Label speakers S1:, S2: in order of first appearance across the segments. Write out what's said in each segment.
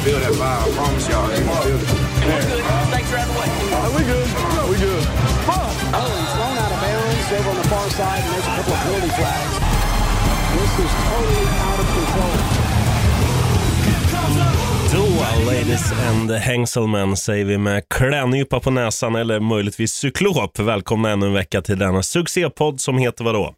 S1: gonna feel that vibe. I promise y'all. Feel it.
S2: Thanks for having way.
S3: we good. We good.
S4: Oh, he's thrown out of bounds over on the far side, and there's a couple of penalty flags. This is totally out of control.
S5: Då, ladies and hangselmen, säger vi med klädnypa på näsan eller möjligtvis cyklop. Välkomna ännu en vecka till denna succépodd som heter vadå?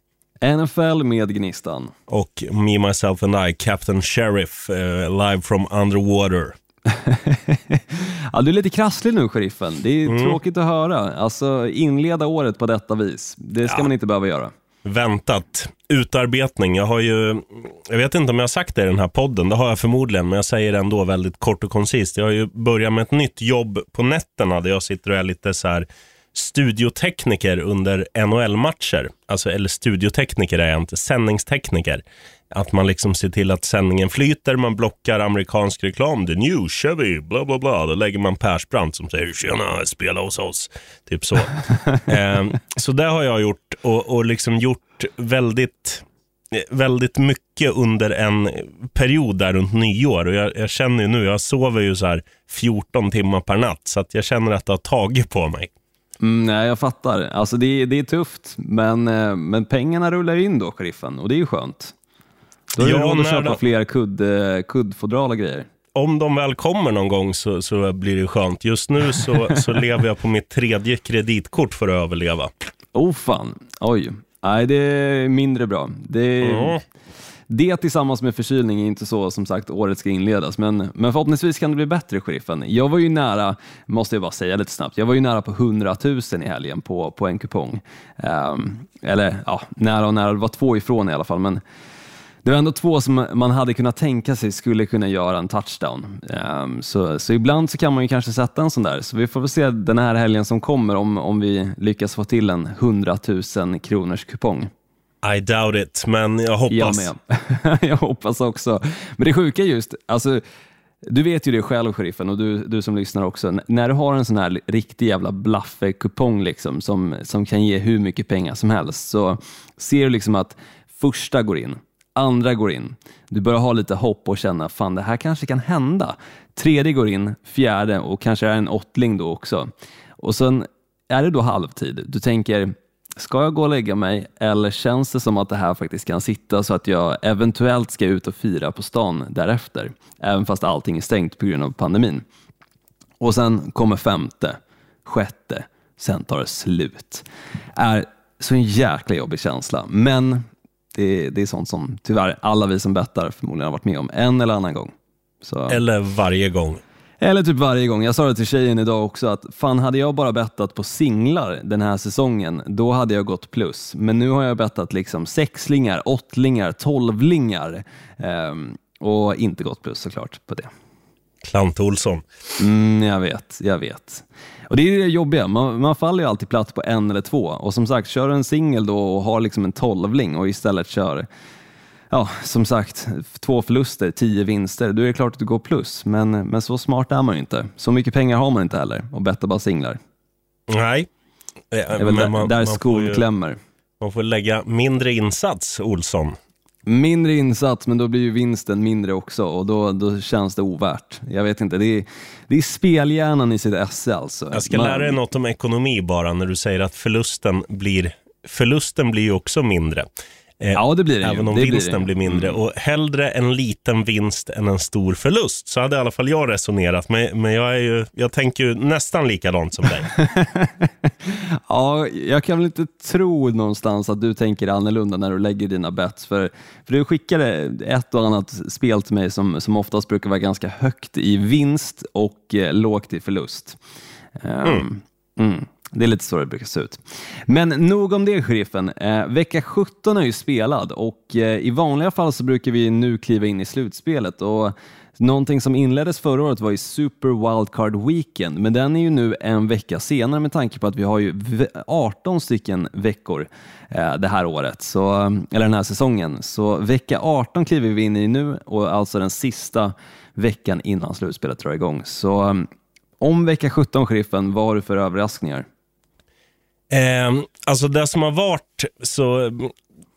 S6: NFL med Gnistan.
S5: Och Me, Myself and I, Captain Sheriff, eh, live from underwater.
S6: ja, du är lite krasslig nu, sheriffen. Det är
S5: Mm.
S6: tråkigt att höra. Alltså, inleda året på detta vis. Det ska
S5: Ja.
S6: man inte behöva göra.
S5: Väntat. Utarbetning. Jag har ju, jag vet inte om jag har sagt det i den här podden, det har jag förmodligen, men jag säger det ändå väldigt kort och koncist. Jag har ju börjat med ett nytt jobb på nätterna där jag sitter och är lite så här studiotekniker under NHL-matcher. Alltså, eller studiotekniker är jag inte, sändningstekniker. Att man liksom ser till att sändningen flyter, man blockar amerikansk reklam. The new Chevy, bla bla bla. Då lägger man Persbrandt som säger “Tjena, spela hos oss”. Typ så. eh, så det har jag gjort och, och liksom gjort väldigt väldigt mycket under en period där runt nyår. Och jag, jag känner ju nu, jag sover ju så här 14 timmar per natt, så att jag känner att det har tagit på mig.
S6: Mm, nej, jag fattar. Alltså, det, är- det är tufft, men, eh, men pengarna rullar in då, sheriffen, och det är ju skönt. Då du
S5: Ja,
S6: råd att köpa
S5: då-
S6: fler kudd, eh, kuddfodral och grejer.
S5: Om de väl kommer någon gång så, så blir det skönt. Just nu så, så lever jag på mitt tredje kreditkort för att överleva.
S6: Oh fan, oj. Nej, det är mindre bra. Det,
S5: Mm
S6: det tillsammans med förkylning är inte så som sagt året ska inledas, men, men förhoppningsvis kan det bli bättre, sheriffen. Jag var ju nära, måste jag bara säga lite snabbt, jag var ju nära på 100 000 i helgen på, på en kupong. Um, eller ja, nära och nära, det var två ifrån i alla fall, men det var ändå två som man hade kunnat tänka sig skulle kunna göra en touchdown. Um, så, så ibland så kan man ju kanske sätta en sån där. Så vi får väl se den här helgen som kommer om, om vi lyckas få till en 100 000 kronors kupong.
S5: I doubt it, men jag hoppas.
S6: Jag med. jag hoppas också. Men det sjuka är just, alltså, du vet ju det själv sheriffen och du, du som lyssnar också. N- när du har en sån här riktig jävla blaffekupong liksom, som, som kan ge hur mycket pengar som helst så ser du liksom att första går in, andra går in. Du börjar ha lite hopp och känna fan det här kanske kan hända. Tredje går in, fjärde och kanske är en åttling då också. Och sen är det då halvtid. Du tänker Ska jag gå och lägga mig eller känns det som att det här faktiskt kan sitta så att jag eventuellt ska ut och fira på stan därefter? Även fast allting är stängt på grund av pandemin. Och sen kommer femte, sjätte, sen tar det slut. Är så en jäkla jobbig känsla, men det, det är sånt som tyvärr alla vi som bettar förmodligen har varit med om en eller annan gång. Så.
S5: Eller varje gång.
S6: Eller typ varje gång. Jag sa det till tjejen idag också att fan hade jag bara bettat på singlar den här säsongen, då hade jag gått plus. Men nu har jag bettat liksom sexlingar, åttlingar, tolvlingar ehm, och inte gått plus såklart på det.
S5: Klant Olsson.
S6: Mm, jag vet, jag vet. Och det är det jobbiga, man, man faller ju alltid platt på en eller två. Och som sagt, kör en singel då och har liksom en tolvling och istället kör Ja, som sagt, två förluster, tio vinster, då är det klart att du går plus. Men, men så smart är man ju inte. Så mycket pengar har man inte heller och bettar bara singlar.
S5: Nej.
S6: Det är väl där, där skon
S5: får,
S6: klämmer.
S5: ju, man får lägga mindre insats, Olsson.
S6: Mindre insats, men då blir ju vinsten mindre också och då, då känns det ovärt. Jag vet inte, det är, det är spelhjärnan i sitt esse alltså.
S5: Jag ska
S6: Man-
S5: lära dig något om ekonomi bara när du säger att förlusten blir, förlusten blir ju också mindre. Eh,
S6: Ja, det blir det ju.
S5: Även om
S6: Det blir
S5: vinsten
S6: det.
S5: blir mindre.
S6: Mm.
S5: Och hellre en liten vinst än en stor förlust. Så hade i alla fall jag resonerat. Men, men jag, är ju, jag tänker ju nästan likadant som dig.
S6: Ja, jag kan väl inte tro någonstans att du tänker annorlunda när du lägger dina bets. För, för du skickade ett och annat spel till mig som, som oftast brukar vara ganska högt i vinst och eh, lågt i förlust. Ehm, mm. Det är lite så det brukar se ut. Men nog om det, sheriffen. Eh, vecka 17 är ju spelad och eh, i vanliga fall så brukar vi nu kliva in i slutspelet. Och Någonting som inleddes förra året var ju Super Wildcard Weekend, men den är ju nu en vecka senare med tanke på att vi har ju 18 stycken veckor eh, det här året, så, eh, eller den här säsongen. Så vecka 18 kliver vi in i nu och alltså den sista veckan innan slutspelet drar igång. Så eh, om vecka 17, sheriffen, vad har du för överraskningar?
S5: Eh, alltså det som har varit så,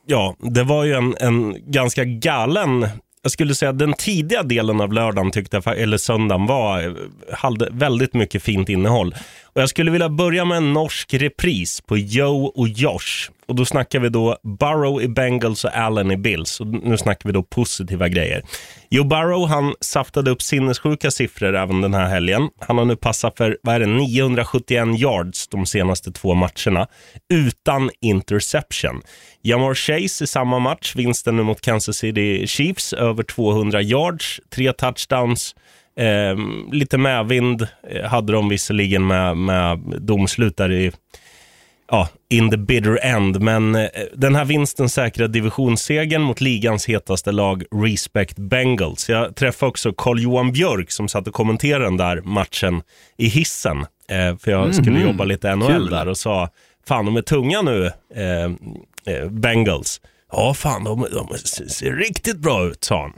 S5: ja, det var ju en, en ganska galen jag skulle säga den tidiga delen av lördagen, tyckte jag, eller söndagen, var, eh, hade väldigt mycket fint innehåll. Och jag skulle vilja börja med en norsk repris på Joe och Josh. Och då snackar vi då Burrow i Bengals och Allen i Bills. Och nu snackar vi då positiva grejer. Joe Burrow, han saftade upp sinnessjuka siffror även den här helgen. Han har nu passat för, vad är det, 971 yards de senaste två matcherna. Utan interception. Jamar Chase i samma match, vinsten nu mot Kansas City Chiefs, över 200 yards, tre touchdowns. Eh, lite medvind eh, hade de visserligen med, med domslut där i ja, in the bitter end. Men eh, den här vinsten säkrar divisionssegern mot ligans hetaste lag, Respect Bengals. Jag träffade också Carl-Johan Björk som satt och kommenterade den där matchen i hissen. Eh, för jag skulle jobba lite NHL
S6: Kul.
S5: där och sa, fan de är tunga nu, eh, eh, Bengals. Ja, fan de, de ser riktigt bra ut, sa han.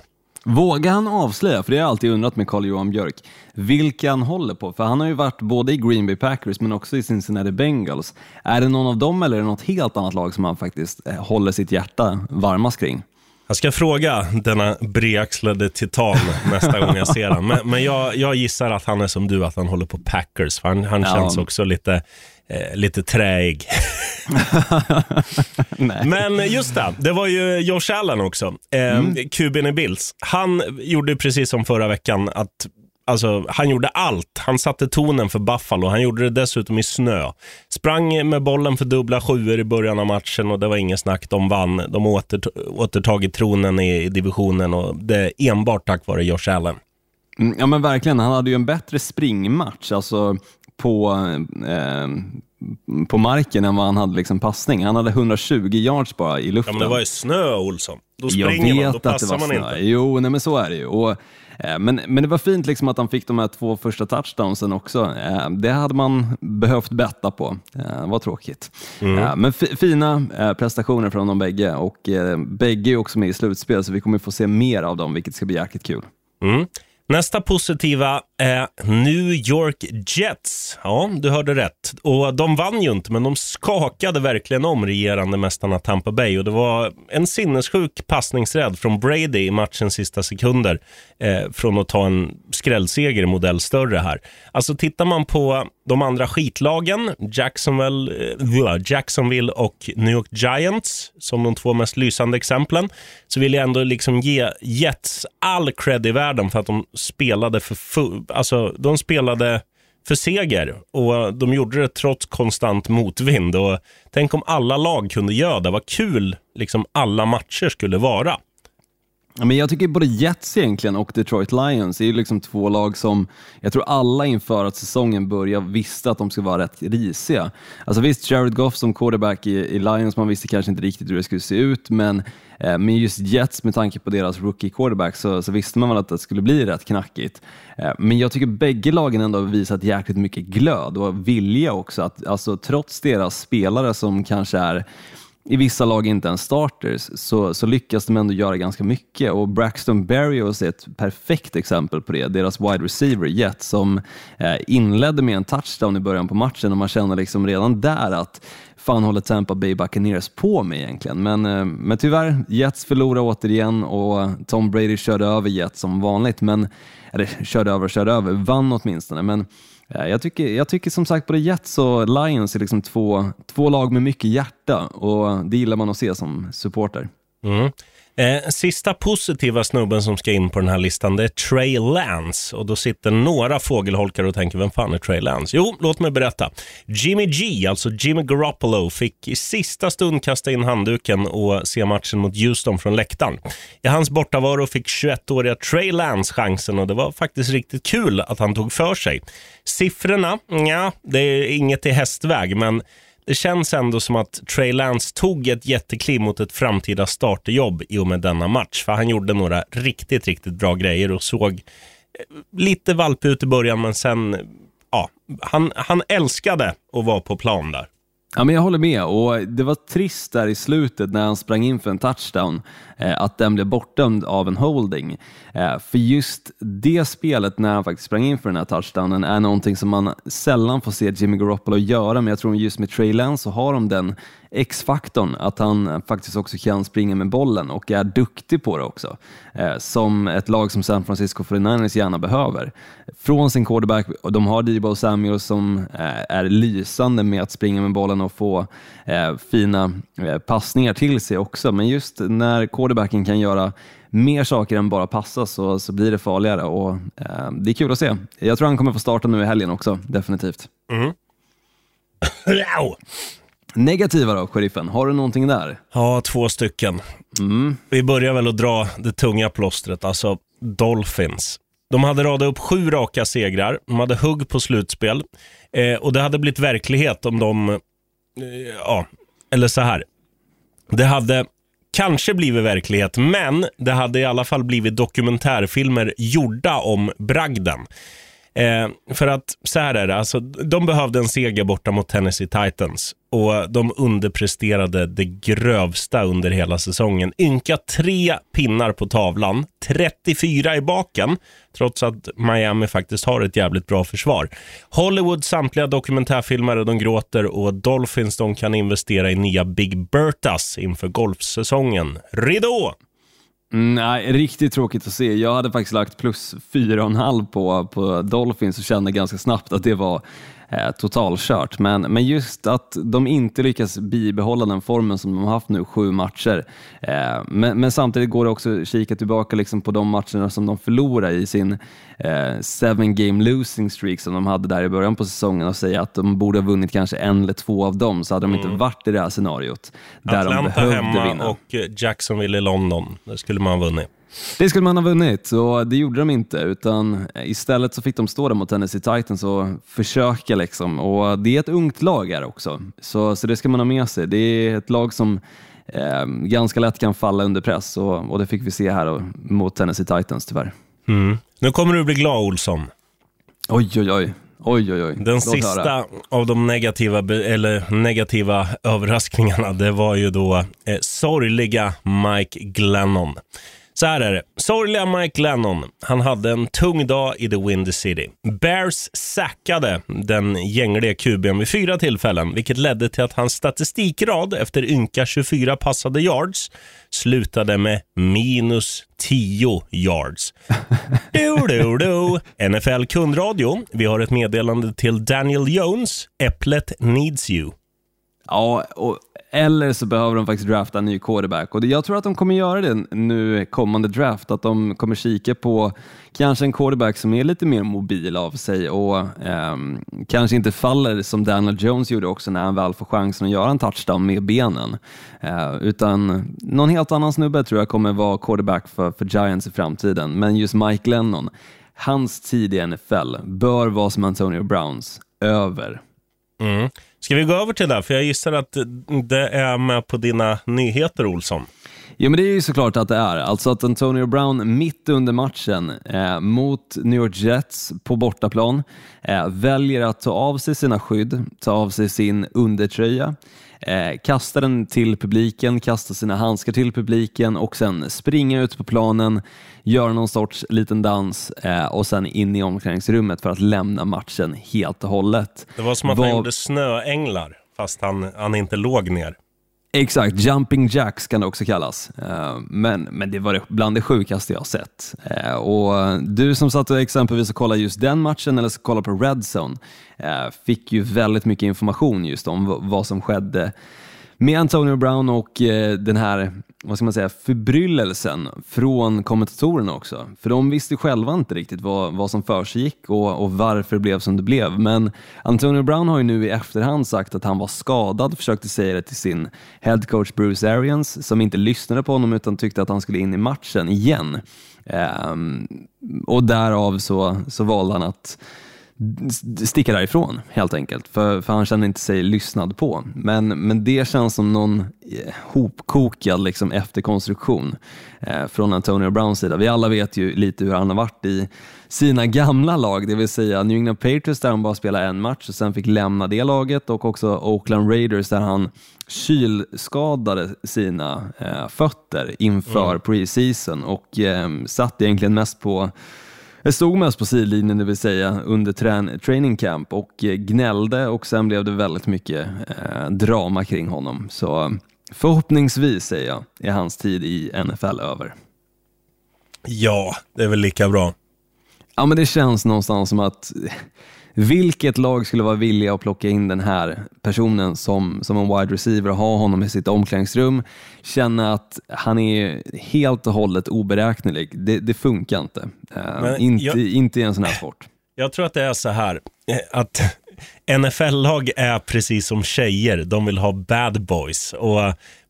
S6: Vågar han avslöja, för det har jag alltid undrat med Carl-Johan Björk, vilka han håller på? För han har ju varit både i Green Bay Packers men också i Cincinnati Bengals. Är det någon av dem eller är det något helt annat lag som han faktiskt eh, håller sitt hjärta varmast kring?
S5: Jag ska fråga denna breaxlade titan nästa gång jag ser honom. Men, men jag, jag gissar att han är som du, att han håller på Packers. För han han
S6: Ja.
S5: känns också lite, eh, lite träig. Men just det, det var ju Josh Allen också. Eh, QB'n i Bills. Han gjorde precis som förra veckan att Alltså, han gjorde allt. Han satte tonen för Buffalo. Han gjorde det dessutom i snö. Sprang med bollen för dubbla sjuor i början av matchen och det var inget snack. De vann. De har åter, återtagit tronen i, i divisionen och det enbart tack vare Josh Allen.
S6: Mm, Ja men verkligen, han hade ju en bättre springmatch alltså på, eh, på marken än vad han hade liksom passning. Han hade 120 yards bara i
S5: Ja,
S6: luften.
S5: men det var ju snö, Olsson. Då springer man, då passar man
S6: snö.
S5: inte.
S6: Jo, nej, men så är det ju. Och, men, men det var fint liksom att han fick de här två första touchdownsen också. Eh, det hade man behövt betta på. Eh, det var tråkigt.
S5: Mm.
S6: Eh, men fi- fina eh, prestationer från de bägge och eh, bägge är också med i slutspel så vi kommer få se mer av dem, vilket ska bli jäkligt kul.
S5: Mm. Nästa positiva är New York Jets. Ja, du hörde rätt. Och de vann ju inte, men de skakade verkligen om regerande mästarna Tampa Bay. Och det var en sinnessjuk passningsrädd från Brady i matchens sista sekunder. Eh, från att ta en skrällseger i modell större här. Alltså tittar man på de andra skitlagen, Jacksonville, eh, Jacksonville och New York Giants, som de två mest lysande exemplen, så vill jag ändå liksom ge Jets all cred i världen för att de spelade för alltså de spelade för seger och de gjorde det trots konstant motvind. Och tänk om alla lag kunde göra det. Vad kul liksom alla matcher skulle vara.
S6: Men jag tycker både Jets egentligen och Detroit Lions är ju liksom två lag som jag tror alla inför att säsongen började visste att de skulle vara rätt risiga. Alltså visst, Jared Goff som quarterback i, i Lions, man visste kanske inte riktigt hur det skulle se ut, men eh, med just Jets med tanke på deras rookie quarterback så, så visste man väl att det skulle bli rätt knackigt. Eh, men jag tycker bägge lagen ändå har visat jäkligt mycket glöd och vilja också, att alltså, trots deras spelare som kanske är i vissa lag inte ens starters, så, så lyckas de ändå göra ganska mycket. Och Braxton Berrios är ett perfekt exempel på det. Deras wide receiver, Jet, som eh, inledde med en touchdown i början på matchen och man känner liksom redan där att fan håller Tampa Bay Buccaneers på med egentligen? Men, eh, men tyvärr, Jets förlorar återigen och Tom Brady körde över Jets som vanligt. Men, eller körde över och körde över, vann åtminstone. Men Eh, jag tycker, jag tycker som sagt både Jets och Lions är liksom två, två lag med mycket hjärta och det gillar man att se som supporter.
S5: Mm. Eh, sista positiva snubben som ska in på den här listan det är Trey Lance. Och då sitter några fågelholkar och tänker, vem fan är Trey Lance? Jo, låt mig berätta. Jimmy G, alltså Jimmy Garoppolo, fick i sista stund kasta in handduken och se matchen mot Houston från läktaren. I hans bortavaro fick 21-åriga Trey Lance chansen och det var faktiskt riktigt kul att han tog för sig. Siffrorna, ja, det är inget i hästväg, men det känns ändå som att Trey Lance tog ett jättekliv mot ett framtida starterjobb i och med denna match. För han gjorde några riktigt, riktigt bra grejer och såg eh, lite valpig ut i början, men sen, ja, han, han älskade att vara på plan där.
S6: Ja, men jag håller med och det var trist där i slutet när han sprang in för en touchdown eh, att den blev bortdömd av en holding. Eh, för just det spelet när han faktiskt sprang in för den här touchdownen är någonting som man sällan får se Jimmy Garoppolo göra, men jag tror just med Trey Lance så har de den X-faktorn, att han faktiskt också kan springa med bollen och är duktig på det också. Eh, som ett lag som San Francisco 49ers gärna behöver. Från sin quarterback, och de har Debo Samuel som eh, är lysande med att springa med bollen och få eh, fina eh, passningar till sig också, men just när quarterbacken kan göra mer saker än bara passa så, så blir det farligare och eh, det är kul att se. Jag tror han kommer få starta nu i helgen också, definitivt. Negativa då, sheriffen? Har du någonting där?
S5: Ja, två stycken. Vi börjar väl att dra det tunga plåstret, alltså Dolphins. De hade radat upp sju raka segrar, de hade hugg på slutspel eh, och det hade blivit verklighet om de, ja, eller så här. Det hade kanske blivit verklighet, men det hade i alla fall blivit dokumentärfilmer gjorda om bragden. Eh, för att så här är det, alltså, de behövde en seger borta mot Tennessee Titans och de underpresterade det grövsta under hela säsongen. Ynka tre pinnar på tavlan, 34 i baken, trots att Miami faktiskt har ett jävligt bra försvar. Hollywood samtliga dokumentärfilmare, de gråter och Dolphins de kan investera i nya Big Bertas inför golfsäsongen. Ridå!
S6: Mm, nej, riktigt tråkigt att se. Jag hade faktiskt lagt plus 4,5 på, på Dolphins och kände ganska snabbt att det var eh, totalkört. Men, men just att de inte lyckas bibehålla den formen som de har haft nu, sju matcher. Eh, men, men samtidigt går det också att kika tillbaka liksom på de matcherna som de förlorade i sin eh, seven game losing streak som de hade där i början på säsongen och säga att de borde ha vunnit kanske en eller två av dem så hade de inte varit i det här scenariot där de
S5: Atlanta
S6: behövde
S5: hemma
S6: vinna.
S5: och eh, Jacksonville i London. Det skulle man ha vunnit.
S6: Det skulle man ha vunnit och det gjorde de inte utan istället så fick de stå där mot Tennessee Titans och försöka liksom och det är ett ungt lag här också så, så det ska man ha med sig. Det är ett lag som eh, ganska lätt kan falla under press och, och det fick vi se här då, mot Tennessee Titans tyvärr.
S5: Nu kommer du bli glad, Olsson.
S6: Oj, oj, oj. Oj, oj, oj.
S5: Den
S6: Låt höra.
S5: sista av de negativa, eller negativa överraskningarna, det var ju då eh, sorgliga Mike Glennon. Så här är det. Sorgliga Mike Glennon, han hade en tung dag i The Windy City. Bears sackade den gängliga QBn vid fyra tillfällen, vilket ledde till att hans statistikrad efter ynka 24 passade yards slutade med minus 10 yards. Du, du, du. NFL kundradio. Vi har ett meddelande till Daniel Jones. Äpplet needs you.
S6: Ja, och, eller så behöver de faktiskt drafta en ny quarterback och jag tror att de kommer göra det nu kommande draft, att de kommer kika på kanske en quarterback som är lite mer mobil av sig och ehm, kanske inte faller som Daniel Jones gjorde också när han väl får chansen att göra en touchdown med benen. Eh, utan någon helt annan snubbe tror jag kommer vara quarterback för, för Giants i framtiden. Men just Mike Lennon, hans tid i NFL bör vara som Antonio Browns, över.
S5: Mm. Ska vi gå över till det? För jag gissar att det är med på dina nyheter, Olsson.
S6: Ja, men det är ju såklart att det är. Alltså att Antonio Brown mitt under matchen eh, mot New York Jets på bortaplan eh, väljer att ta av sig sina skydd, ta av sig sin undertröja, eh, kasta den till publiken, kasta sina handskar till publiken och sen springa ut på planen, göra någon sorts liten dans eh, och sen in i omklädningsrummet för att lämna matchen helt och hållet.
S5: Det var som att
S6: Vad-
S5: han gjorde snöänglar, fast han, han inte låg ner.
S6: Exakt, jumping jacks kan det också kallas. Eh, men, men det var bland det sjukaste jag har sett. Eh, och du som satt och exempelvis och kollade just den matchen eller kollade på Redzone eh, fick ju väldigt mycket information just om vad som skedde med Antonio Brown och eh, den här vad ska man säga, förbryllelsen från kommentatorerna också. För de visste själva inte riktigt vad, vad som försiggick och, och varför det blev som det blev. Men Antonio Brown har ju nu i efterhand sagt att han var skadad, försökte säga det till sin head coach Bruce Arians som inte lyssnade på honom utan tyckte att han skulle in i matchen igen. Ehm, och därav så, så valde han att sticka därifrån helt enkelt, för, för han kände inte sig lyssnad på. Men, men det känns som någon eh, hopkokad liksom, efterkonstruktion eh, från Antonio Browns sida. Vi alla vet ju lite hur han har varit i sina gamla lag, det vill säga New England Patriots där han bara spelade en match och sen fick lämna det laget och också Oakland Raiders där han kylskadade sina eh, fötter inför mm. preseason och eh, satt egentligen mest på jag stod mest på sidlinjen, det vill säga under trän training camp och eh, gnällde och sen blev det väldigt mycket eh, drama kring honom. Så förhoppningsvis, säger jag, är hans tid i NFL över.
S5: Ja, det är väl lika bra.
S6: Ja, men det känns någonstans som att vilket lag skulle vara villiga att plocka in den här personen som, som en wide receiver, ha honom i sitt omklädningsrum, känna att han är helt och hållet oberäknelig. Det, det funkar inte. Uh, inte, jag, inte i en sån här sport.
S5: Jag tror att det är så här, eh, att NFL-lag är precis som tjejer, de vill ha bad boys. Och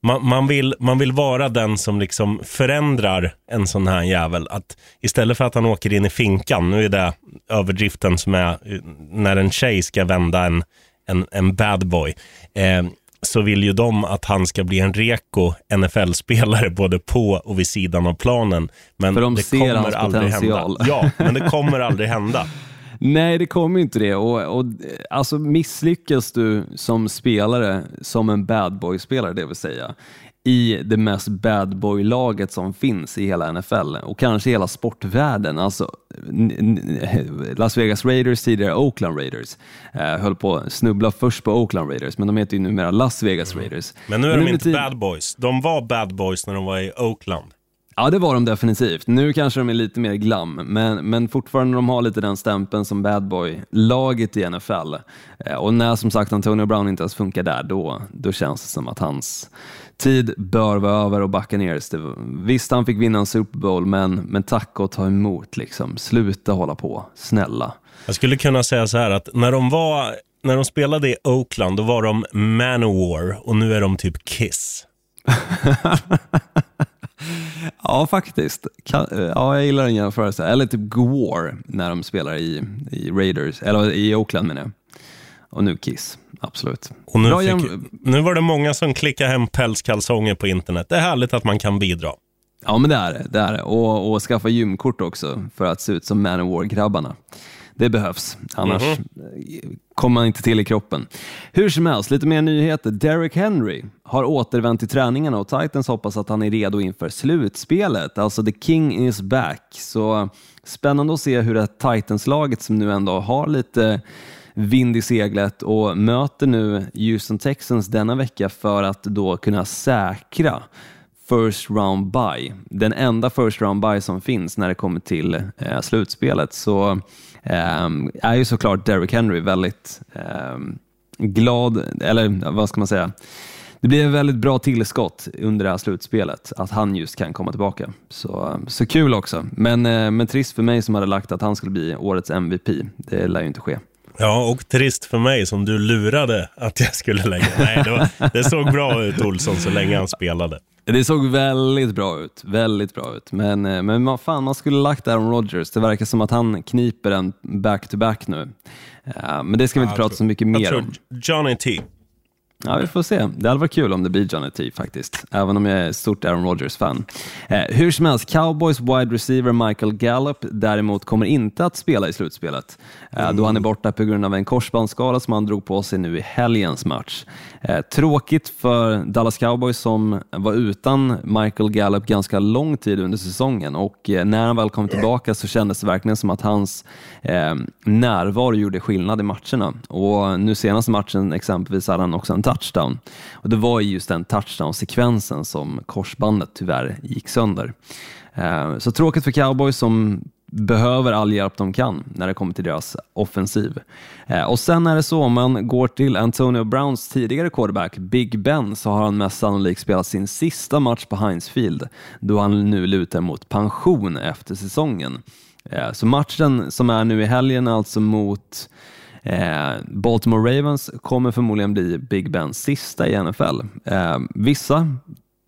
S5: man, man, vill, man vill vara den som liksom förändrar en sån här jävel. Att istället för att han åker in i finkan, nu är det överdriften som är när en tjej ska vända en, en, en bad boy. Eh, så vill ju de att han ska bli en reko NFL-spelare både på och vid sidan av planen. Men
S6: För de
S5: det
S6: ser
S5: kommer
S6: hans
S5: aldrig
S6: potential.
S5: hända. Ja, men det kommer aldrig hända.
S6: Nej, det kommer inte det. Och, och, alltså misslyckas du som spelare, som en bad boy-spelare det vill säga, i det mest bad boy-laget som finns i hela NFL och kanske hela sportvärlden. Alltså, Las Vegas Raiders, tidigare Oakland Raiders, eh, höll på att snubbla först på Oakland Raiders, men de heter ju numera Las Vegas mm. Raiders.
S5: Men nu är men de inte bad boys. De var bad boys när de var i Oakland.
S6: Ja, det var de definitivt. Nu kanske de är lite mer glam, men, men fortfarande de har lite den stämpeln som bad boy-laget i NFL. Eh, och när som sagt Antonio Brown inte ens funkar där, då, då känns det som att hans tid bör vara över och backa ner. Visst, han fick vinna en Super Bowl, men, men tack och ta emot. Liksom. Sluta hålla på, snälla.
S5: Jag skulle kunna säga så här att när de, var, när de spelade i Oakland, då var de Manowar och nu är de typ Kiss.
S6: Ja, faktiskt. Ja, jag gillar den jämförelsen. Eller typ Gwar när de spelar i, i Raiders, eller i Oakland menar jag. Och nu Kiss, absolut.
S5: Och nu, fick, nu var det många som klickade hem pälskalsonger på internet. Det är härligt att man kan bidra.
S6: Ja, men det är det. det, är det. Och, och skaffa gymkort också för att se ut som Manowar-grabbarna. Det behövs, annars mm -hmm. kommer man inte till i kroppen. Hur som helst, lite mer nyheter. Derek Henry har återvänt till träningarna och Titans hoppas att han är redo inför slutspelet. Alltså the king is back. Så spännande att se hur det Titans-laget som nu ändå har lite vind i seglet och möter nu Houston Texans denna vecka för att då kunna säkra first round buy. Den enda first round buy som finns när det kommer till eh, slutspelet. Så um, är ju såklart Derrick Henry väldigt um, glad, eller vad ska man säga, det blir ett väldigt bra tillskott under det här slutspelet, att han just kan komma tillbaka. Så, så kul också, men, eh, men trist för mig som hade lagt att han skulle bli årets MVP. Det lär ju inte ske.
S5: Ja, och trist för mig som du lurade att jag skulle lägga. Nej, det, var, det såg bra ut Olsson så länge han spelade.
S6: Det såg väldigt bra ut, väldigt bra ut. Men, eh, men fan, man skulle lagt Aaron Rodgers. Det verkar som att han kniper en back-to-back -back nu. Men det ska vi inte ja, prata tror, så mycket mer om.
S5: Johnny T.
S6: Ja, vi får se. Det hade varit kul om det blir Johnny T faktiskt, även om jag är stort Aaron Rodgers-fan. Eh, hur som helst, Cowboys wide receiver Michael Gallup däremot kommer inte att spela i slutspelet, eh, mm. då han är borta på grund av en korsbandsskada som han drog på sig nu i helgens match. Eh, tråkigt för Dallas Cowboys som var utan Michael Gallup ganska lång tid under säsongen och eh, när han väl kom tillbaka så kändes det verkligen som att hans eh, närvaro gjorde skillnad i matcherna. Och nu senaste matchen exempelvis hade han också en touchdown. Och det var just den touchdown-sekvensen som korsbandet tyvärr gick sönder. Eh, så tråkigt för cowboys som behöver all hjälp de kan när det kommer till deras offensiv. Eh, och sen är det så, om man går till Antonio Browns tidigare quarterback Big Ben så har han mest sannolikt spelat sin sista match på Heinz Field då han nu lutar mot pension efter säsongen. Eh, så matchen som är nu i helgen alltså mot Eh, Baltimore Ravens kommer förmodligen bli Big Bens sista i NFL. Eh, vissa,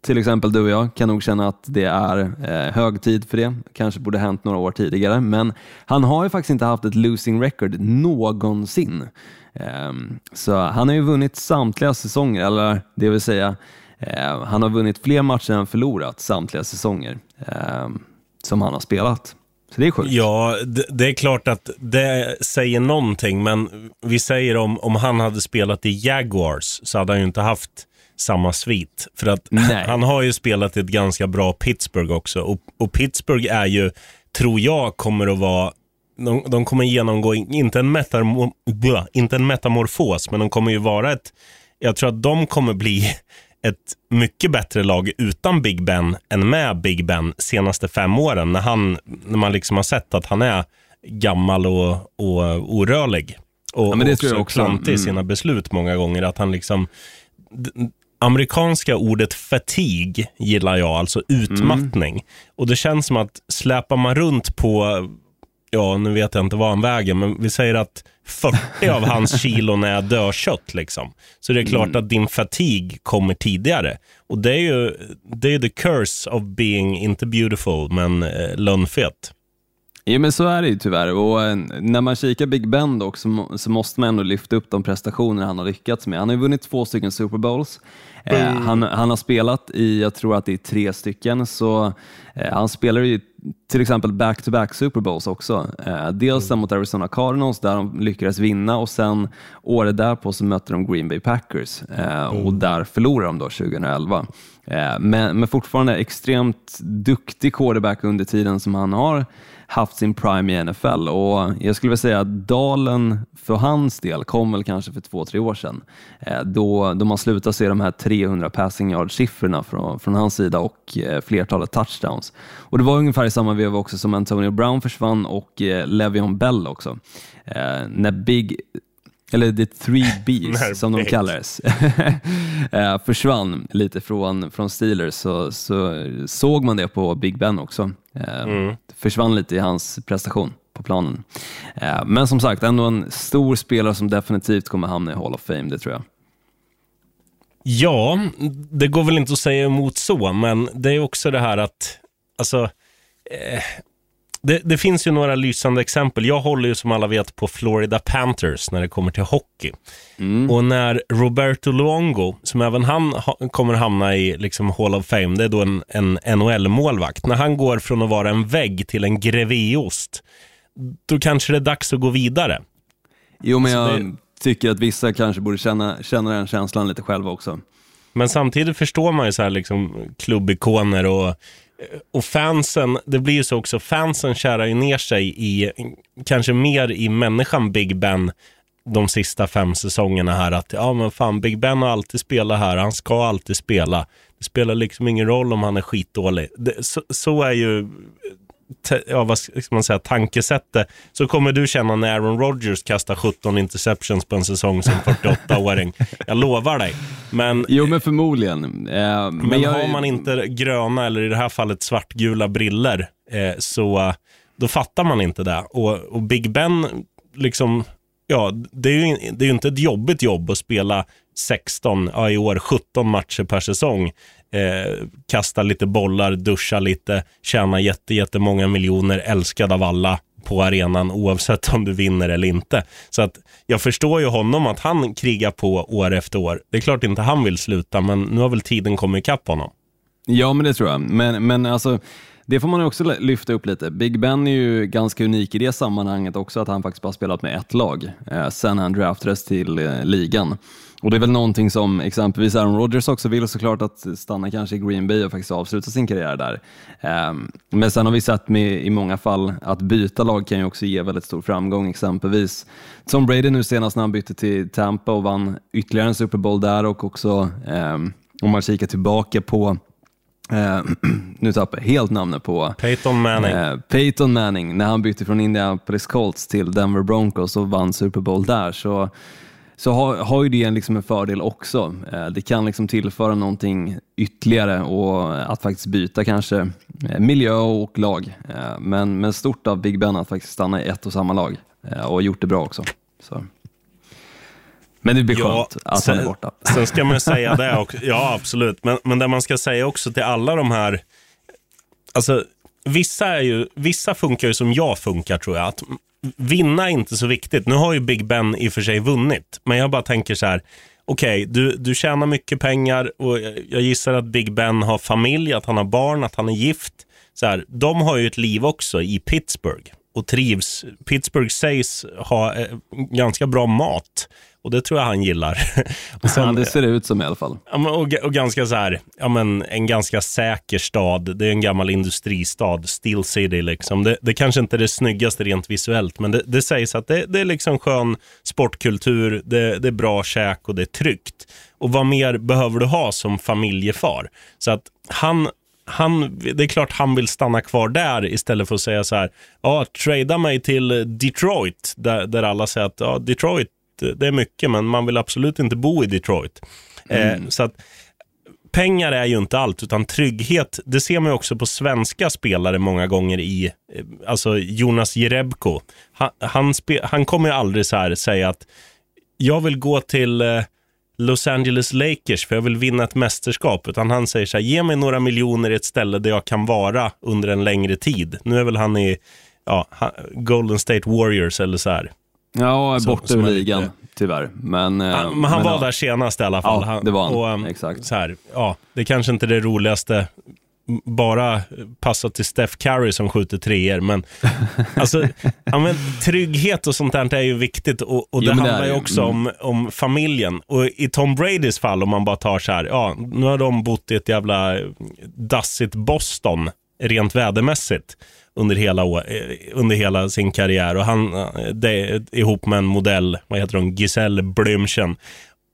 S6: till exempel du och jag, kan nog känna att det är eh, hög tid för det. Kanske borde hänt några år tidigare, men han har ju faktiskt inte haft ett losing record någonsin. Eh, så han har ju vunnit samtliga säsonger, eller det vill säga eh, han har vunnit fler matcher än förlorat samtliga säsonger som han har spelat. Så det är sjukt.
S5: Ja, det, det, är klart att det säger någonting, men vi säger om, om han hade spelat i Jaguars så hade han ju inte haft samma svit. För att
S6: Nej.
S5: han har ju spelat i ett ganska bra Pittsburgh också. Och, och Pittsburgh är ju, tror jag, kommer att vara de, de kommer genomgå, inte en, metamor, inte en metamorfos, men de kommer ju vara ett, jag tror att de kommer bli ett mycket bättre lag utan Big Ben än med Big Ben senaste fem åren. När, han, när man liksom har sett att han är gammal och, och orörlig. Och,
S6: Ja, men det
S5: och
S6: tror jag
S5: också
S6: också.
S5: klantig i
S6: Mm.
S5: sina beslut många gånger. Att han liksom... Amerikanska ordet fatigue gillar jag, alltså utmattning. Och det känns som att släpar man runt på, ja nu vet jag inte vad han väger, men vi säger att 40 av hans kilon är dödkött liksom. Så det är klart att din fatigue kommer tidigare. Och det är ju det är the curse of being, inte beautiful, men eh, lönnfet.
S6: Ja, men så är det ju tyvärr. Och eh, när man kikar Big Ben dock så, så måste man ändå lyfta upp de prestationer han har lyckats med. Han har ju vunnit två stycken Super Bowls. Eh, han, han har spelat i, jag tror att det är tre stycken, så eh, han spelar ju till exempel back-to-back Super Bowls också. Eh, dels den mot Arizona Cardinals där de lyckades vinna och sen året därpå så mötte de Green Bay Packers eh, och där förlorade de då 2011. Eh, men, men fortfarande extremt duktig quarterback under tiden som han har haft sin prime i NFL och jag skulle vilja säga att dalen för hans del kom väl kanske för två, tre år sedan eh, då, då man slutade se de här 300 passing yard-siffrorna från, från hans sida och eh, flertalet touchdowns. Och det var ungefär i samma veva också som Antonio Brown försvann och eh, Le'Veon Bell också. När Big eller The Three Bs som de kallades, försvann lite från, från Steelers så, så såg man det på Big Ben också. Eh, Försvann lite i hans prestation på planen. Eh, men som sagt, ändå en stor spelare som definitivt kommer hamna i Hall of Fame, det tror jag.
S5: Ja, det går väl inte att säga emot så, men det är också det här att, alltså, eh, det, det finns ju några lysande exempel. Jag håller ju som alla vet på Florida Panthers när det kommer till hockey. Och när Roberto Luongo, som även han ha, kommer hamna i liksom Hall of Fame, det är då en, en NHL-målvakt. När han går från att vara en vägg till en grevéost, då kanske det är dags att gå vidare.
S6: Jo, men jag
S5: det-
S6: tycker att vissa kanske borde känna, känna den känslan lite själva också.
S5: Men samtidigt förstår man ju så här liksom klubbikoner och, Eh, och fansen, det blir ju så också, fansen kärar ju ner sig i, kanske mer i människan Big Ben de sista fem säsongerna här att ja men fan Big Ben har alltid spelat här, han ska alltid spela. Det spelar liksom ingen roll om han är skitdålig. Det, så, så är ju ja, vad ska man säga, tankesättet. Så kommer du känna när Aaron Rodgers kastar 17 interceptions på en säsong som 48-åring. Jag lovar dig. Men
S6: Jo, men förmodligen. Eh, men
S5: men
S6: jag,
S5: har man inte gröna eller i det här fallet svartgula briller eh, så då fattar man inte det. Och, och Big Ben, liksom, ja, det är, ju, det är ju inte ett jobbigt jobb att spela 16, ja, i år 17 matcher per säsong. Eh, kasta lite bollar, duscha lite, tjäna jätte, jättemånga miljoner, älskad av alla på arenan oavsett om du vinner eller inte. Så att jag förstår ju honom att han krigar på år efter år. Det är klart inte han vill sluta, men nu har väl tiden kommit ikapp honom.
S6: Ja, men det tror jag. Men, men alltså, det får man ju också lyfta upp lite. Big Ben är ju ganska unik i det sammanhanget också, att han faktiskt bara spelat med ett lag eh, sen han draftades till eh, ligan. Och det är väl någonting som exempelvis Aaron Rodgers också vill såklart att stanna kanske i Green Bay och faktiskt avsluta sin karriär där. Ehm, men sen har vi sett med, i många fall att byta lag kan ju också ge väldigt stor framgång. Exempelvis Tom Brady nu senast när han bytte till Tampa och vann ytterligare en Super Bowl där och också ehm, om man kikar tillbaka på Eh, nu tappar jag helt namnet på
S5: Peyton Manning.
S6: eh, Peyton Manning när han bytte från Indianapolis Colts till Denver Broncos och vann Super Bowl där så, så har, har ju det liksom en fördel också. Eh, det kan liksom tillföra någonting ytterligare och att faktiskt byta kanske eh, miljö och lag. Eh, men, men stort av Big Ben att faktiskt stanna i ett och samma lag eh, och gjort det bra också. Så. Men det blir skönt att han är borta.
S5: Sen ska man ju säga det också. Ja, absolut. Men, men det man ska säga också till alla de här... Alltså, vissa, är ju, vissa funkar ju som jag funkar, tror jag. Att vinna är inte så viktigt. Nu har ju Big Ben i och för sig vunnit, men jag bara tänker så här. okej, du, du tjänar mycket pengar och jag- jag gissar att Big Ben har familj, att han har barn, att han är gift. Så här, de har ju ett liv också i Pittsburgh och trivs. Pittsburgh sägs ha eh, ganska bra mat och det tror jag han gillar. och
S6: ja, det ser det ut som i alla fall.
S5: Ja, och, och ganska så här, ja, men, en ganska säker stad. Det är en gammal industristad, Steel City. Liksom. Det, det kanske inte är det snyggaste rent visuellt, men det, det sägs att det, det är liksom skön sportkultur, det, det är bra käk och det är tryggt. Och vad mer behöver du ha som familjefar? Så att han, han, det är klart han vill stanna kvar där istället för att säga så här, ja, trada mig till Detroit, där, där alla säger att ja, Detroit, det är mycket, men man vill absolut inte bo i Detroit. Eh, så att pengar är ju inte allt, utan trygghet, det ser man ju också på svenska spelare många gånger i, eh, alltså Jonas Jerebko. Han, han, spe, han kommer ju aldrig så här säga att jag vill gå till eh, Los Angeles Lakers för jag vill vinna ett mästerskap, utan han säger så här, ge mig några miljoner i ett ställe där jag kan vara under en längre tid. Nu är väl han i ja, Golden State Warriors eller så här.
S6: Ja,
S5: Som-
S6: borta ur
S5: är
S6: ligan,
S5: lite-
S6: tyvärr. Men, eh,
S5: Ja, men han var
S6: ja.
S5: där senast i alla fall.
S6: Ja, det var han.
S5: Och, um,
S6: Exakt.
S5: Så här, ja, det kanske inte är det roligaste, bara passa till Steph Curry som skjuter treor, men, alltså, ja, men trygghet och sånt där är ju viktigt och, och det
S6: Jo, det
S5: handlar
S6: är
S5: ju
S6: det.
S5: också
S6: Mm.
S5: om, om familjen. Och i Tom Bradys fall, om man bara tar så här, ja, nu har de bott i ett jävla dassigt Boston, rent vädermässigt under hela, eh, under hela sin karriär. Och han, eh, det, ihop med en modell, vad heter hon, Giselle Blümchen.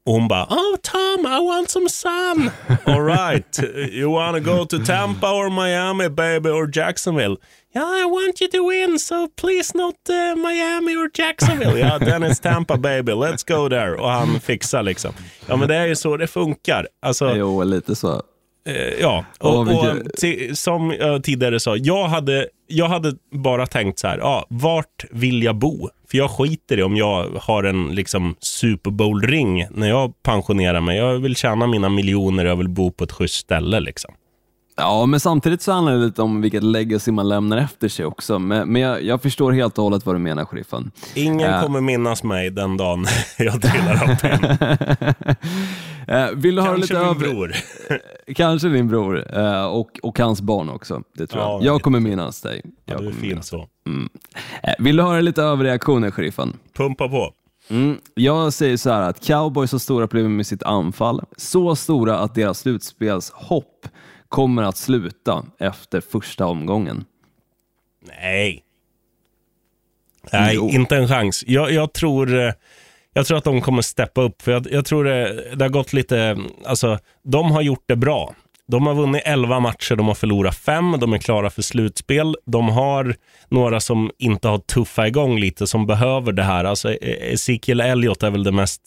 S5: Och hon bara, oh Tom, I want some sun. All right, you wanna go to Tampa or Miami baby or Jacksonville? Yeah, I want you to win, so please not uh, Miami or Jacksonville. Ja, then it's Tampa baby, let's go there. Och han fixar liksom. Ja, men det är ju så det funkar. Alltså,
S6: Jo, lite så.
S5: Eh, ja, och, och till, som jag tidigare sa, jag hade, jag hade bara tänkt så här, ja, vart vill jag bo? För jag skiter i om jag har en liksom, Super Bowl-ring när jag pensionerar mig. Jag vill tjäna mina miljoner, och jag vill bo på ett schysst ställe. Liksom.
S6: Ja, men samtidigt så handlar det lite om vilket legacy man lämnar efter sig också. Men, men jag, jag förstår helt och hållet vad du menar, sheriffen.
S5: Ingen
S6: Ja.
S5: kommer minnas mig den dagen jag trillar av pinn.
S6: Eh, vill du
S5: Kanske
S6: lite
S5: min bror.
S6: Kanske din bror eh, och, och hans barn också. Det tror
S5: Ja,
S6: jag. Jag kommer minnas dig.
S5: Ja,
S6: Jag
S5: du är fin så.
S6: Eh, vill du höra lite överreaktioner, sheriffen?
S5: Pumpa på.
S6: Mm. Jag säger så här att cowboys har stora problem med sitt anfall. Så stora att deras slutspelshopp kommer att sluta efter första omgången.
S5: Nej. Nej,
S6: Jo.
S5: inte en chans. Jag, jag, tror, eh, jag tror att de kommer steppa upp. För jag, jag tror det, det har gått lite... Alltså, de har gjort det bra. De har vunnit 11 matcher, de har förlorat 5, de är klara för slutspel. De har några som inte har tuffat igång lite, som behöver det här. Alltså, e-, e-, Ezekiel Elliott är väl det mest,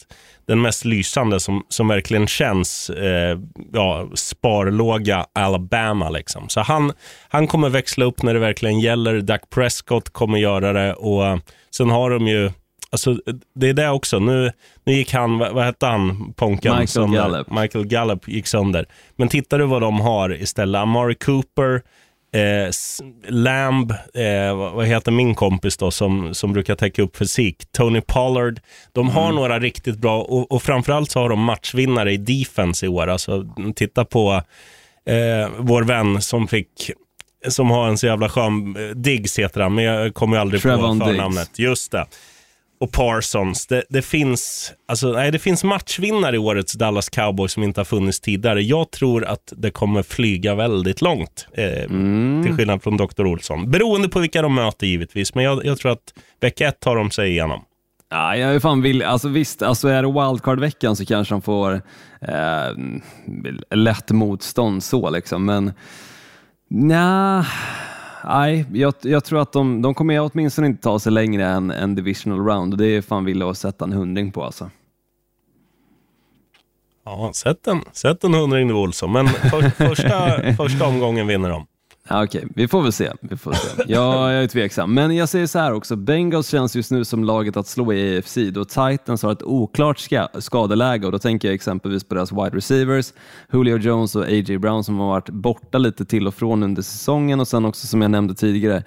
S5: den mest lysande som, som verkligen känns eh, ja, sparlåga Alabama. Liksom. Så han, han kommer växla upp när det verkligen gäller. Dak Prescott kommer göra det och sen har de ju Alltså, det är det också. Nu, nu gick han, vad, vad hette han, Ponken?
S6: Michael
S5: sönder.
S6: Gallup.
S5: Michael Gallup gick sönder. Men tittar du vad de har istället? Amari Cooper, eh, Lamb, eh, vad, heter min kompis då som, som brukar täcka upp fysik? Tony Pollard. De har några riktigt bra och, och framförallt så har de matchvinnare i defense i år. Alltså, titta på eh, vår vän som fick som har en så jävla skön, eh, Diggs heter han, men jag kommer ju aldrig
S6: Trevon
S5: på
S6: Diggs.
S5: förnamnet. Just det. Och Parsons. Det, det, finns, alltså, nej, det finns matchvinnare i årets Dallas Cowboys som inte har funnits tidigare. Jag tror att det kommer flyga väldigt långt, eh, till skillnad från Dr. Olsson. Beroende på vilka de möter givetvis, men jag, jag tror att vecka ett tar de sig igenom.
S6: Ja, jag är fan vill, alltså visst, alltså är det wildcard-veckan så kanske de får eh, lätt motstånd så liksom, men nja, nej, jag, jag tror att de, de kommer åtminstone inte ta sig längre än en divisional round och det är fan villigt att sätta en hundring på alltså.
S5: Ja, sätt en, sätt en hundring nu Olsson, men för, första, första omgången vinner de.
S6: Okej, Okej, vi får väl se. Vi får se. Ja, jag är tveksam. Men jag säger så här också, Bengals känns just nu som laget att slå i AFC då Titans har ett oklart ska skadeläge och då tänker jag exempelvis på deras wide receivers, Julio Jones och A.J. Brown som har varit borta lite till och från under säsongen och sen också som jag nämnde tidigare,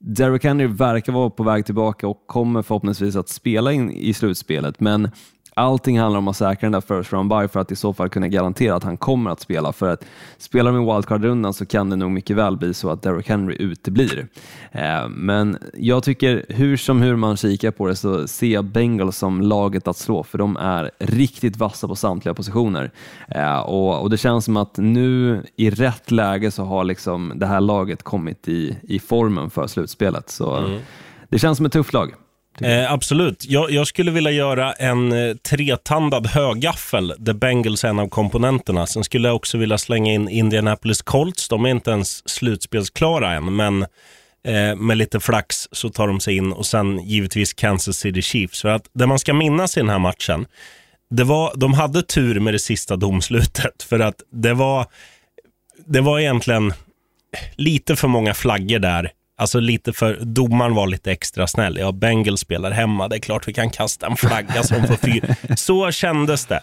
S6: Derrick Henry verkar vara på väg tillbaka och kommer förhoppningsvis att spela in i slutspelet, men Allting handlar om att säkra den där first round by för att i så fall kunna garantera att han kommer att spela. För att spelar de i wildcard-rundan så kan det nog mycket väl bli så att Derrick Henry uteblir. Eh, men jag tycker hur som hur man kikar på det så ser jag Bengals som laget att slå för de är riktigt vassa på samtliga positioner. Eh, och, och det känns som att nu i rätt läge så har liksom det här laget kommit i, i formen för slutspelet. Så det känns som ett tufft lag.
S5: Eh, absolut. Jag, jag skulle vilja göra en eh, tretandad högaffel där Bengals är en av komponenterna. Sen skulle jag också vilja slänga in Indianapolis Colts. De är inte ens slutspelsklara än, men eh, med lite flax så tar de sig in. Och sen givetvis Kansas City Chiefs. För att det man ska minnas i den här matchen, det var, de hade tur med det sista domslutet. För att det var, det var egentligen lite för många flaggor där. Alltså lite för, domaren var lite extra snäll. Ja, Bengals spelar hemma, det är klart vi kan kasta en flagga som får fyra. Så kändes det.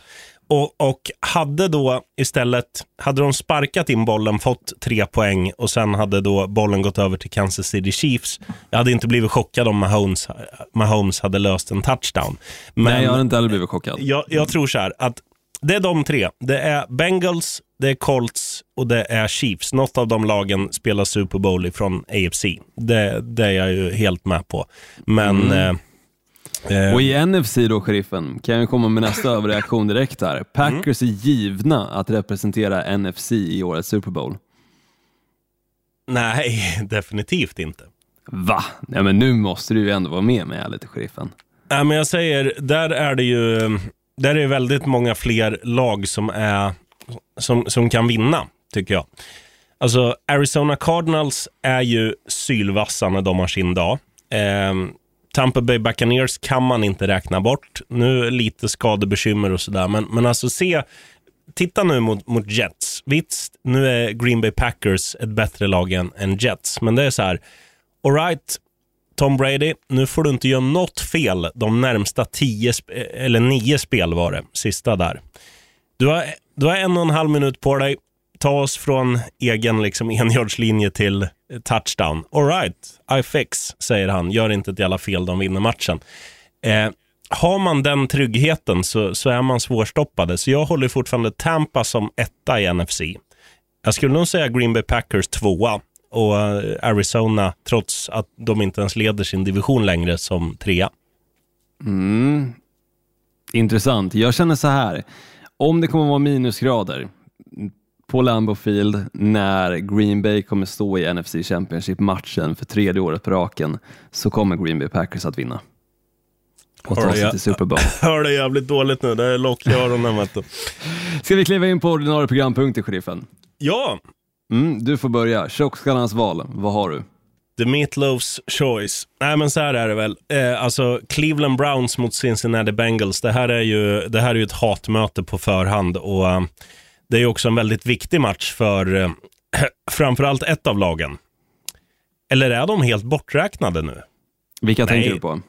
S5: Och, och hade då istället, hade de sparkat in bollen, fått tre poäng och sen hade då bollen gått över till Kansas City Chiefs. Jag hade inte blivit chockad om Mahomes, Mahomes hade löst en touchdown. Men
S6: Nej, jag har inte heller blivit chockad.
S5: jag, jag tror så här, att det är de tre. Det är Bengals, det är Colts och det är Chiefs. Något av de lagen spelar Super Bowl ifrån AFC. Det, det är jag ju helt med på. Men... Eh, eh,
S6: Och i NFC då, sheriffen, kan jag komma med nästa överreaktion direkt här. Packers är givna att representera NFC i årets Super Bowl.
S5: nej, definitivt inte.
S6: Va? Nej, men nu måste du ju ändå vara med mig lite, sheriffen.
S5: Nej, men jag säger, där är det ju där är väldigt många fler lag som, är, som, som kan vinna, tycker jag. Alltså, Arizona Cardinals är ju sylvassa när de har sin dag. Eh, Tampa Bay Buccaneers kan man inte räkna bort. Nu lite skadebekymmer och sådär, men, men alltså se, titta nu mot, mot Jets. Visst, nu är Green Bay Packers ett bättre lag än, än Jets, men det är så här, alright, Tom Brady, nu får du inte göra något fel de närmsta tio, sp- eller nio spel var det, sista där. Du har, du har en och en halv minut på dig. Ta oss från egen liksom, enjardslinje till touchdown. All right, I fix, säger han. Gör inte ett jävla fel, de vinner matchen. Eh, har man den tryggheten så, så är man svårstoppade. Så jag håller fortfarande Tampa som etta i NFC. Jag skulle nog säga Green Bay Packers tvåa och eh, Arizona, trots att de inte ens leder sin division längre, som trea.
S6: Mm. Intressant. Jag känner så här, om det kommer vara minusgrader på Lambeau Field när Green Bay kommer stå i NFC Championship-matchen för tredje året på raken så kommer Green Bay Packers att vinna. Och ta sig till Super Bowl.
S5: Hör det jävligt dåligt nu, det är lock i öronen. vet du.
S6: Ska vi kliva in på ordinarie programpunkter, sheriffen?
S5: Ja,
S6: Mm, du får börja. Tjockskallarnas val, vad har du?
S5: The Meatloafs choice. Nej, men så här är det väl. Eh, alltså, Cleveland Browns mot Cincinnati Bengals. Det här är ju, det här är ju ett hatmöte på förhand. Och eh, Det är ju också en väldigt viktig match för eh, framförallt ett av lagen. Eller är de helt borträknade nu?
S6: Vilka
S5: Nej.
S6: tänker du på?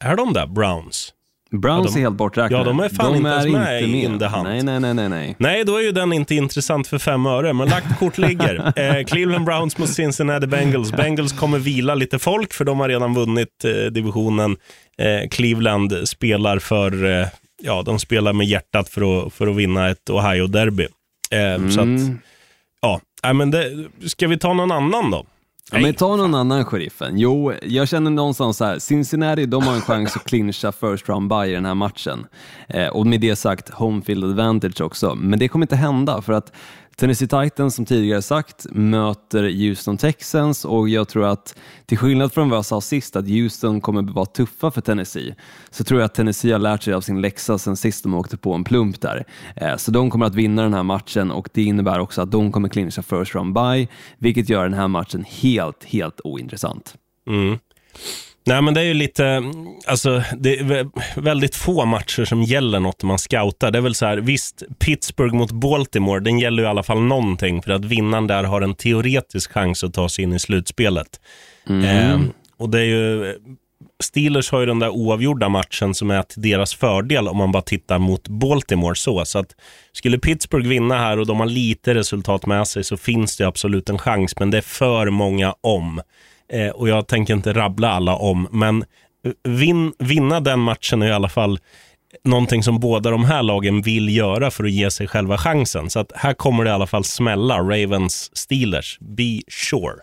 S5: Är de där, Browns?
S6: Browns
S5: Ja, de-
S6: är helt borträknade.
S5: ja, de är fan inte ens med i in the hunt.
S6: Nej, nej, nej, nej, nej.
S5: Nej, då är ju den inte intressant för fem öre, men lagt kort ligger. Eh, Cleveland Browns mot Cincinnati Bengals. Bengals kommer vila lite folk, för de har redan vunnit eh, divisionen. Eh, Cleveland spelar för, eh, ja, de spelar med hjärtat för att, för att vinna ett Ohio-derby. Eh, Så att,
S6: Mm.
S5: ja, Nej, men det, ska vi ta någon annan då?
S6: Ja, men ta någon annan sheriffen. Jo, jag känner någonstans så här, Cincinnati de har en chans att clincha first round by i den här matchen. Eh, och med det sagt, home field advantage också. Men det kommer inte hända för att Tennessee Titans, som tidigare sagt, möter Houston Texans och jag tror att till skillnad från vad jag sa sist, att Houston kommer vara tuffa för Tennessee, så tror jag att Tennessee har lärt sig av sin läxa sen sist de åkte på en plump där. Eh, så de kommer att vinna den här matchen och det innebär också att de kommer clincha first round by, vilket gör den här matchen helt, helt ointressant.
S5: Mm. Nej, men det är ju lite, alltså det är vä- väldigt få matcher som gäller något man scoutar. Det är väl så här, visst, Pittsburgh mot Baltimore, den gäller ju i alla fall någonting för att vinnaren där har en teoretisk chans att ta sig in i slutspelet. Eh, och det är ju, Steelers har ju den där oavgjorda matchen som är till deras fördel om man bara tittar mot Baltimore så. Så att skulle Pittsburgh vinna här och de har lite resultat med sig så finns det absolut en chans, men det är för många om. Eh, och jag tänker inte rabbla alla om, men eh, vin, vinna den matchen är i alla fall någonting som båda de här lagen vill göra för att ge sig själva chansen. Så att här kommer det i alla fall smälla. Ravens Steelers, be sure.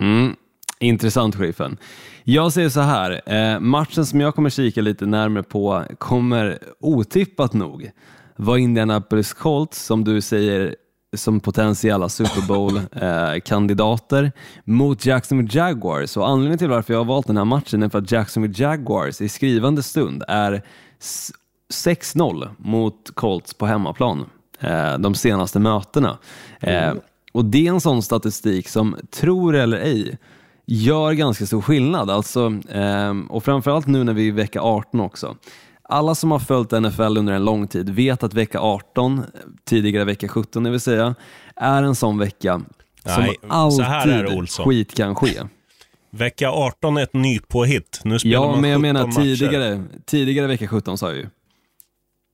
S6: Mm. Intressant, sheriffen. Jag säger så här, eh, matchen som jag kommer kika lite närmare på kommer otippat nog vara Indianapolis Colts, som du säger, som potentiella Super Bowl-kandidater mot Jacksonville Jaguars. Och anledningen till varför jag har valt den här matchen är för att Jacksonville Jaguars i skrivande stund är 6-0 mot Colts på hemmaplan eh, de senaste mötena. Eh, och det är en sån statistik som, tror eller ej, gör ganska stor skillnad. Alltså, eh, och framförallt nu när vi är i vecka 18 också. Alla som har följt NFL under en lång tid vet att vecka 18, tidigare vecka 17 det vill säga, är en sån vecka som
S5: Nej,
S6: alltid skit kan ske.
S5: Vecka 18 är ett nypåhitt. Nu spelar
S6: Ja,
S5: man
S6: men jag
S5: 17
S6: menar
S5: matcher.
S6: tidigare, tidigare vecka 17 sa jag ju.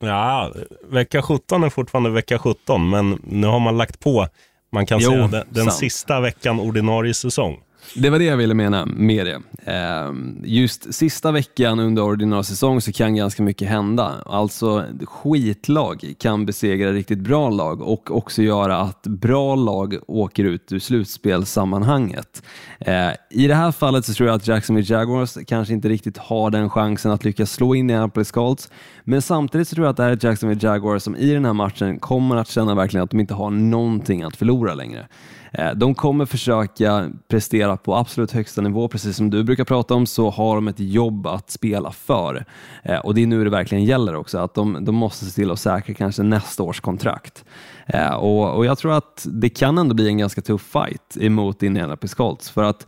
S5: Ja, vecka 17 är fortfarande vecka 17, men nu har man lagt på, man kan
S6: Jo,
S5: säga, den, den sista veckan ordinarie säsong.
S6: Det var det jag ville mena med det. Ehm, just sista veckan under ordinarie säsong så kan ganska mycket hända. Alltså skitlag kan besegra riktigt bra lag och också göra att bra lag åker ut ur slutspelssammanhanget. Ehm, I det här fallet så tror jag att Jacksonville Jaguars kanske inte riktigt har den chansen att lyckas slå in i Indianapolis Colts. Men samtidigt så tror jag att det här är Jacksonville Jaguars som i den här matchen kommer att känna verkligen att de inte har någonting att förlora längre. Eh, de kommer försöka prestera på absolut högsta nivå, precis som du brukar prata om så har de ett jobb att spela för. Eh, och det är nu det verkligen gäller också, att de, de måste se till att säkra kanske nästa års kontrakt. Eh, och, och jag tror att det kan ändå bli en ganska tuff fight emot Indianapolis Colts, för att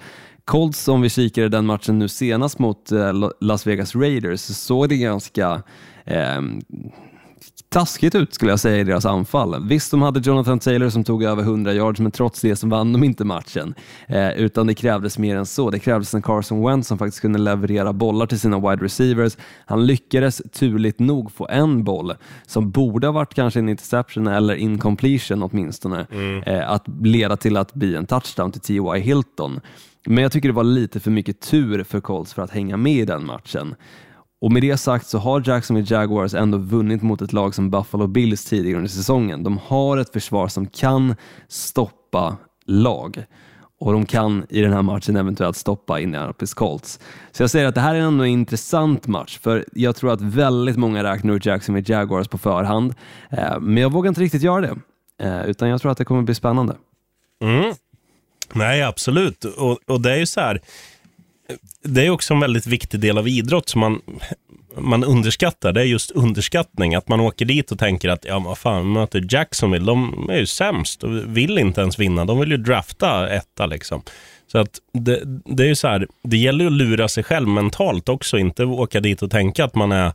S6: Colts, om vi kikar i den matchen nu senast mot eh, Las Vegas Raiders, så såg det ganska eh, taskigt ut skulle jag säga i deras anfall. Visst, de hade Jonathan Taylor som tog över 100 yards, men trots det så vann de inte matchen. Eh, utan det krävdes mer än så. Det krävdes en Carson Wentz som faktiskt kunde leverera bollar till sina wide receivers. Han lyckades turligt nog få en boll som borde ha varit kanske en interception eller incompletion åtminstone, eh, att leda till att bli en touchdown till T.Y. Hilton. Men jag tycker det var lite för mycket tur för Colts för att hänga med i den matchen. Och med det sagt så har Jacksonville Jaguars ändå vunnit mot ett lag som Buffalo Bills tidigare under säsongen. De har ett försvar som kan stoppa lag och de kan i den här matchen eventuellt stoppa Indianapolis Colts. Så jag säger att det här är ändå en intressant match, för jag tror att väldigt många räknar ut Jacksonville Jaguars på förhand, eh, men jag vågar inte riktigt göra det, eh, utan jag tror att det kommer bli spännande.
S5: Mm. Nej, absolut. Och, och det är ju så här, det är också en väldigt viktig del av idrott som man, man underskattar. Det är just underskattning. Att man åker dit och tänker att, ja vad fan, möter Jacksonville, de är ju sämst och vill inte ens vinna. De vill ju drafta etta liksom. Så att det, det är ju så här, det gäller ju att lura sig själv mentalt också, inte åka dit och tänka att man är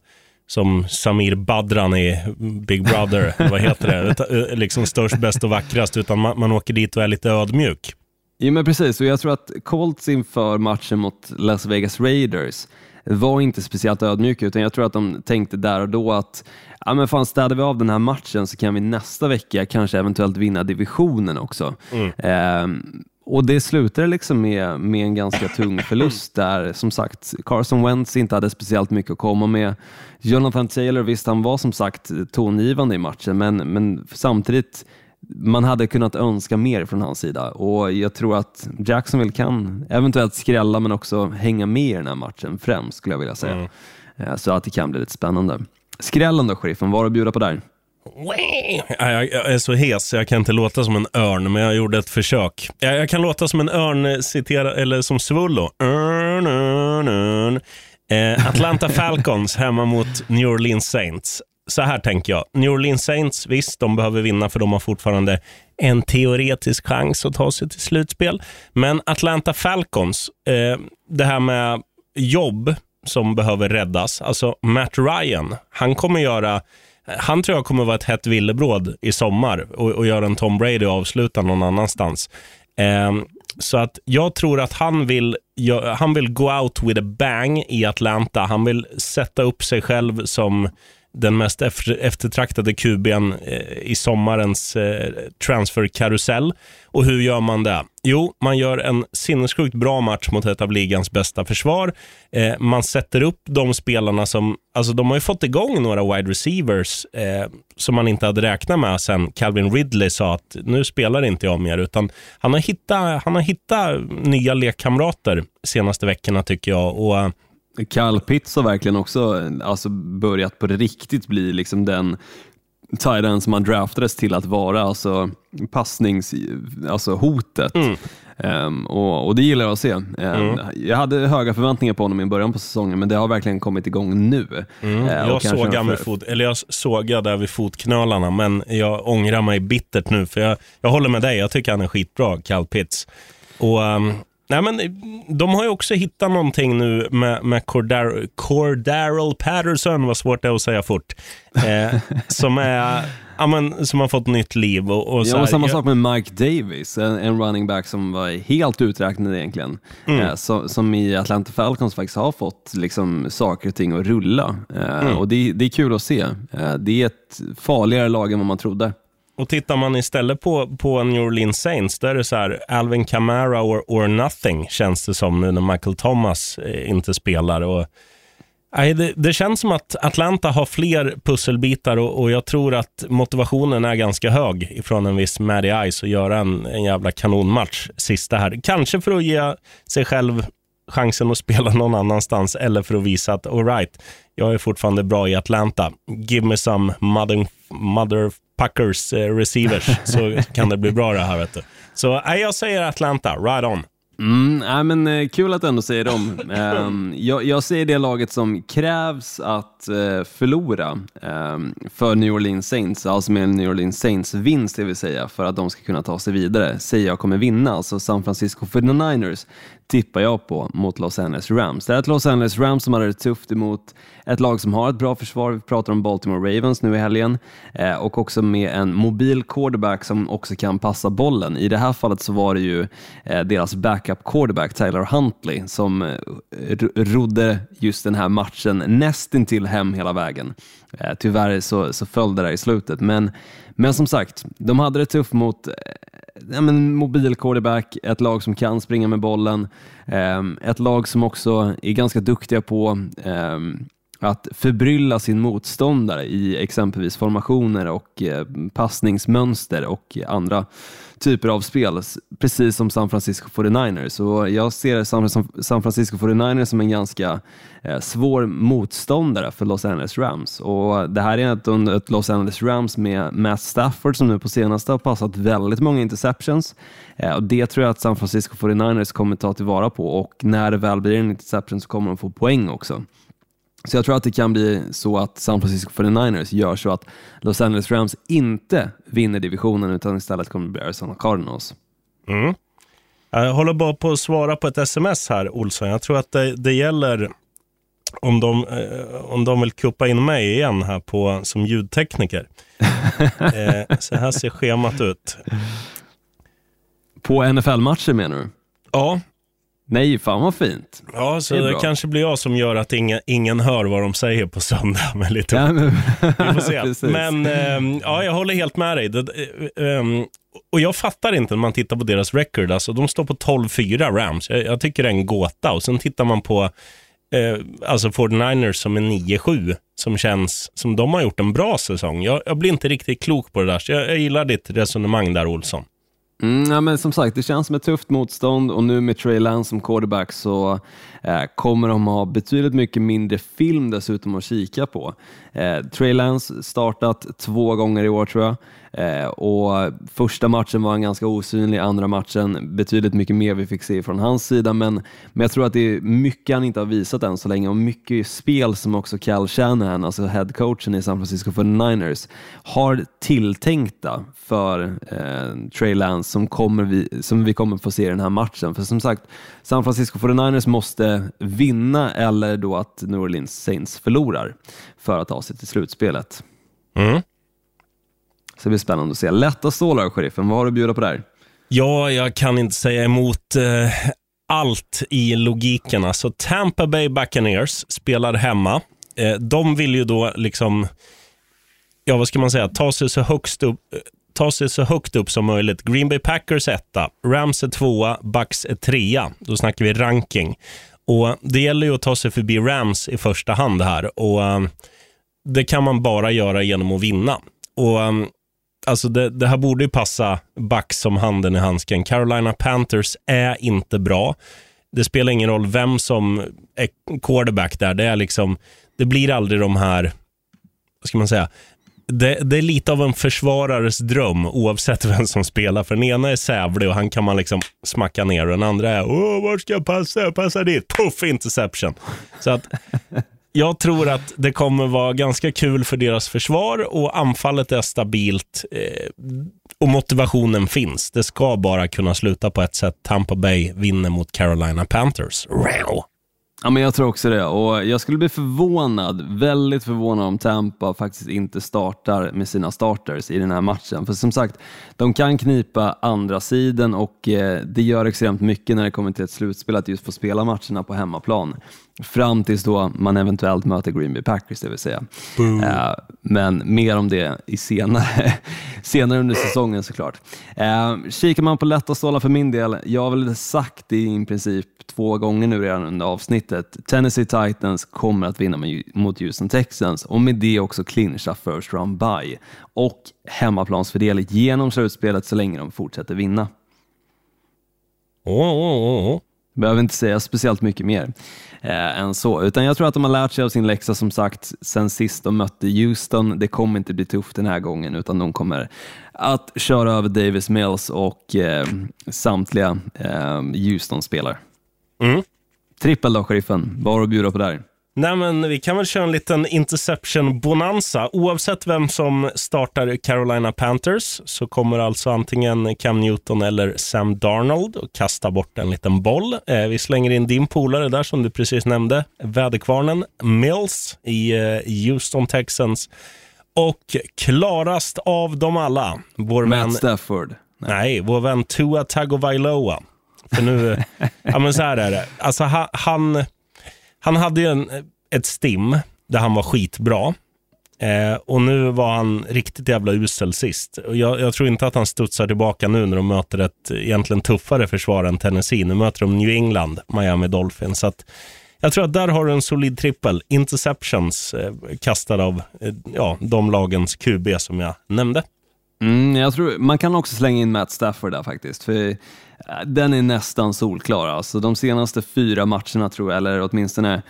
S5: som Samir Badran i Big Brother, vad heter det, eh, liksom störst, bäst och vackrast, utan man, man åker dit och är lite ödmjuk.
S6: Jo men precis, och jag tror att Colts inför matchen mot Las Vegas Raiders var inte speciellt ödmjuka, utan jag tror att de tänkte där och då att ja men fan städar vi av den här matchen så kan vi nästa vecka kanske eventuellt vinna divisionen också. Ehm, och det slutade liksom med, med en ganska tung förlust där som sagt Carson Wentz inte hade speciellt mycket att komma med. Jonathan Taylor, visst han var som sagt tongivande i matchen men, men samtidigt man hade kunnat önska mer från hans sida och jag tror att Jacksonville kan eventuellt skrälla men också hänga med i den här matchen främst skulle jag vilja säga. Eh, Så att det kan bli lite spännande. Skrällen då, sheriffen, vad har du att bjuda på där?
S5: Ja, Jag, är så hes jag kan inte låta som en örn, men jag gjorde ett försök. Jag, jag kan låta som en örn, eh, citera, eller som Svullo. Örn, örn, örn. Eh, Atlanta Falcons hemma mot New Orleans Saints. Så här tänker jag. New Orleans Saints, visst, de behöver vinna för de har fortfarande en teoretisk chans att ta sig till slutspel. Men Atlanta Falcons, eh, det här med jobb som behöver räddas. Alltså Matt Ryan, han kommer göra han tror jag kommer vara ett hett villebråd i sommar och, och göra en Tom Brady och avsluta någon annanstans. Eh, så att jag tror att han vill, han vill go out with a bang i Atlanta. Han vill sätta upp sig själv som den mest eftertraktade QB'n eh, i sommarens eh, transferkarusell. Och hur gör man det? Jo, man gör en sinnessjukt bra match mot ett av ligans bästa försvar. Eh, man sätter upp de spelarna som, alltså de har ju fått igång några wide receivers eh, som man inte hade räknat med sen Calvin Ridley sa att nu spelar inte jag mer, utan han har hittat, han har hittat nya lekkamrater senaste veckorna tycker jag. Och,
S6: Pitts har verkligen också alltså, börjat på riktigt bli liksom den tight som han draftades till att vara, alltså passningshotet. Alltså hotet.
S5: Mm.
S6: Um, och, och, det gillar jag att se. Um, mm. Jag hade höga förväntningar på honom i början på säsongen, men det har verkligen kommit igång nu.
S5: Mm. Uh, jag, sågade för... fot, eller jag sågade där vid fotknölarna, men jag ångrar mig bittert nu, för jag, jag håller med dig. Jag tycker han är skitbra, Cal Pitts. Och, um, Nej, men de har ju också hittat någonting nu med, med Cordar Cordarrell Patterson, vad svårt det är att säga fort, eh, som, är, ja, men, som har fått nytt liv. Och, och
S6: ja, och samma sak med Mike Davis, en, en, running back som var helt uträknad egentligen, mm. eh, så, som i Atlanta Falcons faktiskt har fått liksom, saker och ting att rulla. Eh, mm. Och det, det, är kul att se. Eh, det är ett farligare lag än vad man trodde.
S5: Och tittar man istället på, på New Orleans Saints, där är det så här, Alvin Kamara or, or nothing, känns det som nu när Michael Thomas eh, inte spelar. Och, nej, det, det, känns som att Atlanta har fler pusselbitar och, och, jag tror att motivationen är ganska hög ifrån en viss Matty Ice att göra en, en jävla kanonmatch sista här. Kanske för att ge sig själv chansen att spela någon annanstans eller för att visa att all right, jag är fortfarande bra i Atlanta. Give me some mother, mother Packers eh, receivers så kan det bli bra det här. Vet du. Så eh, jag säger Atlanta, right on.
S6: Mm, äh, men, eh, kul att du ändå säger dem. um, jag, jag säger det laget som krävs att uh, förlora um, för New Orleans Saints, alltså med en New Orleans Saints-vinst, det vill säga, för att de ska kunna ta sig vidare, säger jag kommer vinna, alltså San Francisco 49ers tippar jag på mot Los Angeles Rams. Det är ett Los Angeles Rams som hade det tufft emot ett lag som har ett bra försvar. Vi pratar om Baltimore Ravens nu i helgen eh, och också med en mobil quarterback som också kan passa bollen. I det här fallet så var det ju eh, deras backup quarterback Tyler Huntley som eh, rodde just den här matchen nästintill hem hela vägen. Eh, tyvärr så, så föll det där i slutet, men, men som sagt, de hade det tufft mot eh, ja, men mobil quarterback, ett lag som kan springa med bollen, ehm, ett lag som också är ganska duktiga på ehm, att förbrylla sin motståndare i exempelvis formationer och eh, passningsmönster och andra typer av spel, precis som San Francisco 49ers. Så jag ser San Francisco 49ers som en ganska eh, svår motståndare för Los Angeles Rams. Och det här är ett, ett Los Angeles Rams med Matt Stafford som nu på senaste har passat väldigt många interceptions. Eh, och det tror jag att San Francisco 49ers kommer ta tillvara på och när det väl blir en interception så kommer de få poäng också. Så jag tror att det kan bli så att San Francisco 49ers gör så att Los Angeles Rams inte vinner divisionen utan istället kommer det bli Arizona Cardinals.
S5: Mm. Jag håller bara på att svara på ett sms här, Olsson. Jag tror att det, det gäller om de, eh, om de vill kuppa in mig igen här på, som ljudtekniker. eh, så här ser schemat ut.
S6: På NFL-matcher menar du?
S5: Ja,
S6: Nej, fan vad fint.
S5: Ja, så det, det kanske blir jag som gör att ingen, ingen hör vad de säger på söndag. Men lite
S6: ja, men...
S5: Vi får se. men äh, ja, jag håller helt med dig. Det, äh, och jag fattar inte när man tittar på deras record. Alltså, de står på 12-4 Rams. Jag, jag, tycker det är en gåta. Och sen tittar man på eh, alltså 49ers som är 9-7. Som känns som de har gjort en bra säsong. Jag, jag blir inte riktigt klok på det där. Så jag, jag gillar ditt resonemang där, Olsson.
S6: Mm, ja, men som sagt, det känns som ett tufft motstånd och nu med Trey Lance som quarterback så eh, kommer de ha betydligt mycket mindre film dessutom att kika på. Eh, Trey Lance startat två gånger i år tror jag. Eh, och första matchen var han ganska osynlig, andra matchen betydligt mycket mer vi fick se från hans sida, men, men jag tror att det är mycket han inte har visat än så länge och mycket spel som också Cal Shanahan, alltså headcoachen i San Francisco 49ers, har tilltänkta för eh, Trey Lance som, kommer vi, som vi kommer få se i den här matchen. För som sagt, San Francisco 49ers måste vinna eller då att New Orleans Saints förlorar för att ta sig till slutspelet.
S5: Mm.
S6: Så det blir spännande att se. Lätta stålar, sheriffen. Vad har du att bjuda på där?
S5: Ja, jag kan inte säga emot eh, allt i logiken. Alltså, Tampa Bay Buccaneers spelar hemma Eh, de vill ju då liksom, ja vad ska man säga, ta sig så högst upp, eh, ta sig så högt upp som möjligt. Green Bay Packers etta, Rams är tvåa, Bucks är trea. Då snackar vi ranking. Och Det gäller ju att ta sig förbi Rams i första hand här. Och eh, Det kan man bara göra genom att vinna. Och eh, alltså det, det här borde ju passa back som handen i handsken. Carolina Panthers är inte bra. Det spelar ingen roll vem som är quarterback där. Det, är liksom, det blir aldrig de här, vad ska man säga, det, det, är lite av en försvarares dröm oavsett vem som spelar. För den ena är sävlig och han kan man liksom smacka ner och den andra är, åh, var ska jag passa? Jag passar dit. Puff, interception. Så att jag tror att det kommer vara ganska kul för deras försvar och anfallet är stabilt eh, och motivationen finns. Det ska bara kunna sluta på ett sätt. Tampa Bay vinner mot Carolina Panthers. Wow.
S6: Ja, men jag tror också det och jag skulle bli förvånad, väldigt förvånad om Tampa faktiskt inte startar med sina starters i den här matchen. För som sagt, de kan knipa andra sidan och eh, det gör extremt mycket när det kommer till ett slutspel att just få spela matcherna på hemmaplan. Fram tills då man eventuellt möter Green Bay Packers, det vill säga. Eh, men mer om det i senare, senare under säsongen såklart. Eh, kikar man på lätta stålar för min del, jag har väl sagt det i princip två gånger nu redan under avsnittet. Tennessee Titans kommer att vinna mot Houston Texans och med det också clincha first round bye och hemmaplansfördel genom slutspelet så länge de fortsätter vinna.
S5: Oh, oh, oh.
S6: Behöver inte säga speciellt mycket mer eh, än så, utan jag tror att de har lärt sig av sin läxa som sagt sen sist de mötte Houston. Det kommer inte bli tufft den här gången utan de kommer att köra över Davis Mills och eh, samtliga eh, Houston-spelare.
S5: Mm.
S6: Trippel då, sheriffen. Vad har du att bjuda på där?
S5: Nej, men vi kan väl köra en liten interception-bonanza. Oavsett vem som startar Carolina Panthers så kommer alltså antingen Cam Newton eller Sam Darnold att kasta bort en liten boll. Eh, vi slänger in din polare där som du precis nämnde, väderkvarnen Mills i eh, Houston Texans. Och klarast av dem alla, vår
S6: Matt
S5: vän...
S6: Stafford.
S5: Nej, vår vän Tua Tagovailoa. För nu, ja men så här är det. Alltså han, han, hade ju en, ett stim där han var skitbra. Eh, och nu var han riktigt jävla usel sist. Jag, jag, tror inte att han studsar tillbaka nu när de möter ett egentligen tuffare försvar än Tennessee. Nu möter de New England, Miami Dolphins. Så att, jag tror att där har du en solid trippel. Interceptions eh, kastad av eh, ja, de lagens QB som jag nämnde.
S6: Mm, jag tror, man kan också slänga in Matt Stafford där faktiskt. För den är nästan solklar. Alltså, de senaste fyra matcherna, tror jag, eller åtminstone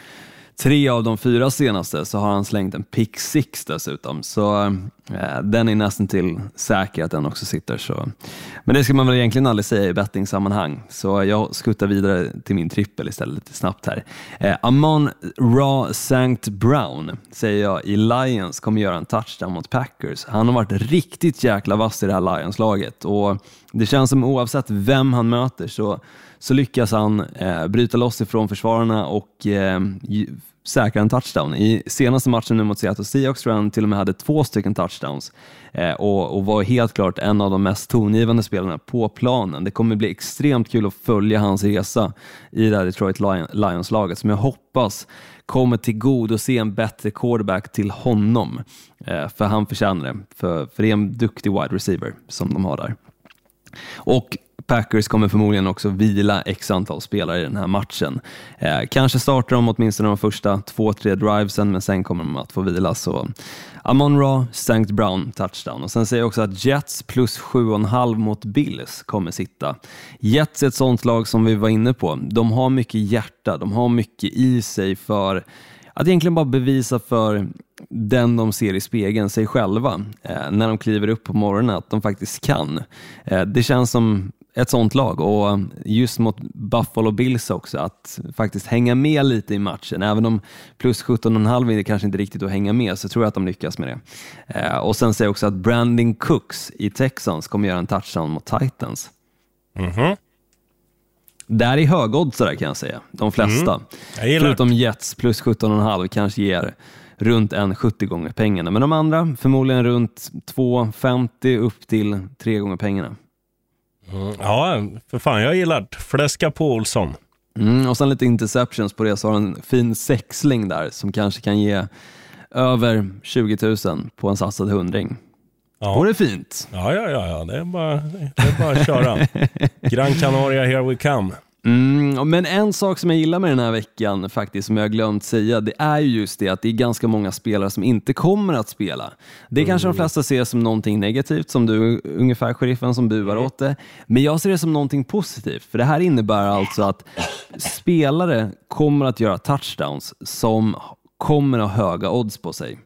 S6: tre av de fyra senaste, så har han slängt en pick six dessutom. Så eh, den är nästan till säker att den också sitter. Så. Men det ska man väl egentligen aldrig säga i bettingsammanhang. Så jag skuttar vidare till min trippel istället lite snabbt här. Eh, Amon Ra St. Brown säger jag i Lions kommer göra en touchdown mot Packers. Han har varit riktigt jäkla vass i det här Lions-laget och det känns som oavsett vem han möter så, så lyckas han eh, bryta loss ifrån försvararna och eh, säkra en touchdown. I senaste matchen nu mot Seattle Seahawks tror jag han till och med hade två stycken touchdowns eh, och, och, var helt klart en av de mest tongivande spelarna på planen. Det kommer bli extremt kul att följa hans resa i det här Detroit Lions-laget som jag hoppas kommer till god och se en bättre quarterback till honom. Eh, för han förtjänar det, för, för det är en duktig wide receiver som de har där. Och Packers kommer förmodligen också vila x antal spelare i den här matchen. Eh, kanske startar de åtminstone de första två, tre drivesen, men sen kommer de att få vila. Så Amon Ra, St. Brown, touchdown. Och sen säger jag också att Jets plus 7,5 mot Bills kommer sitta. Jets är ett sånt lag som vi var inne på. De har mycket hjärta, de har mycket i sig för att egentligen bara bevisa för den de ser i spegeln, sig själva, eh, när de kliver upp på morgonen, att de faktiskt kan. Eh, det känns som ett sånt lag och just mot Buffalo Bills också, att faktiskt hänga med lite i matchen. Även om plus 17,5 är det kanske inte riktigt att hänga med så tror jag att de lyckas med det. Eh, och sen säger jag också att Brandon Cooks i Texans kommer göra en touchdown mot Titans.
S5: Mm -hmm.
S6: Där är högoddsare kan jag säga, de flesta. Mm. Förutom Jets plus 17,5 kanske ger runt en 70 gånger pengarna. Men de andra förmodligen runt 2,50 upp till 3 gånger pengarna.
S5: Mm, ja, för fan jag gillar det. Fläska på Olsson.
S6: Mm, och sen lite interceptions på det, så har en fin sexling där som kanske kan ge över 20 000 på en satsad hundring.
S5: Ja.
S6: Vore fint.
S5: Ja, ja, ja, ja. Det, är bara, det är bara att köra. Gran Canaria, here we come.
S6: Mm, men en sak som jag gillar med den här veckan faktiskt, som jag har glömt säga, det är ju just det att det är ganska många spelare som inte kommer att spela. Det kanske de flesta ser som någonting negativt, som du, ungefär sheriffen som buar åt det. Men jag ser det som någonting positivt, för det här innebär alltså att spelare kommer att göra touchdowns som kommer att ha höga odds på sig.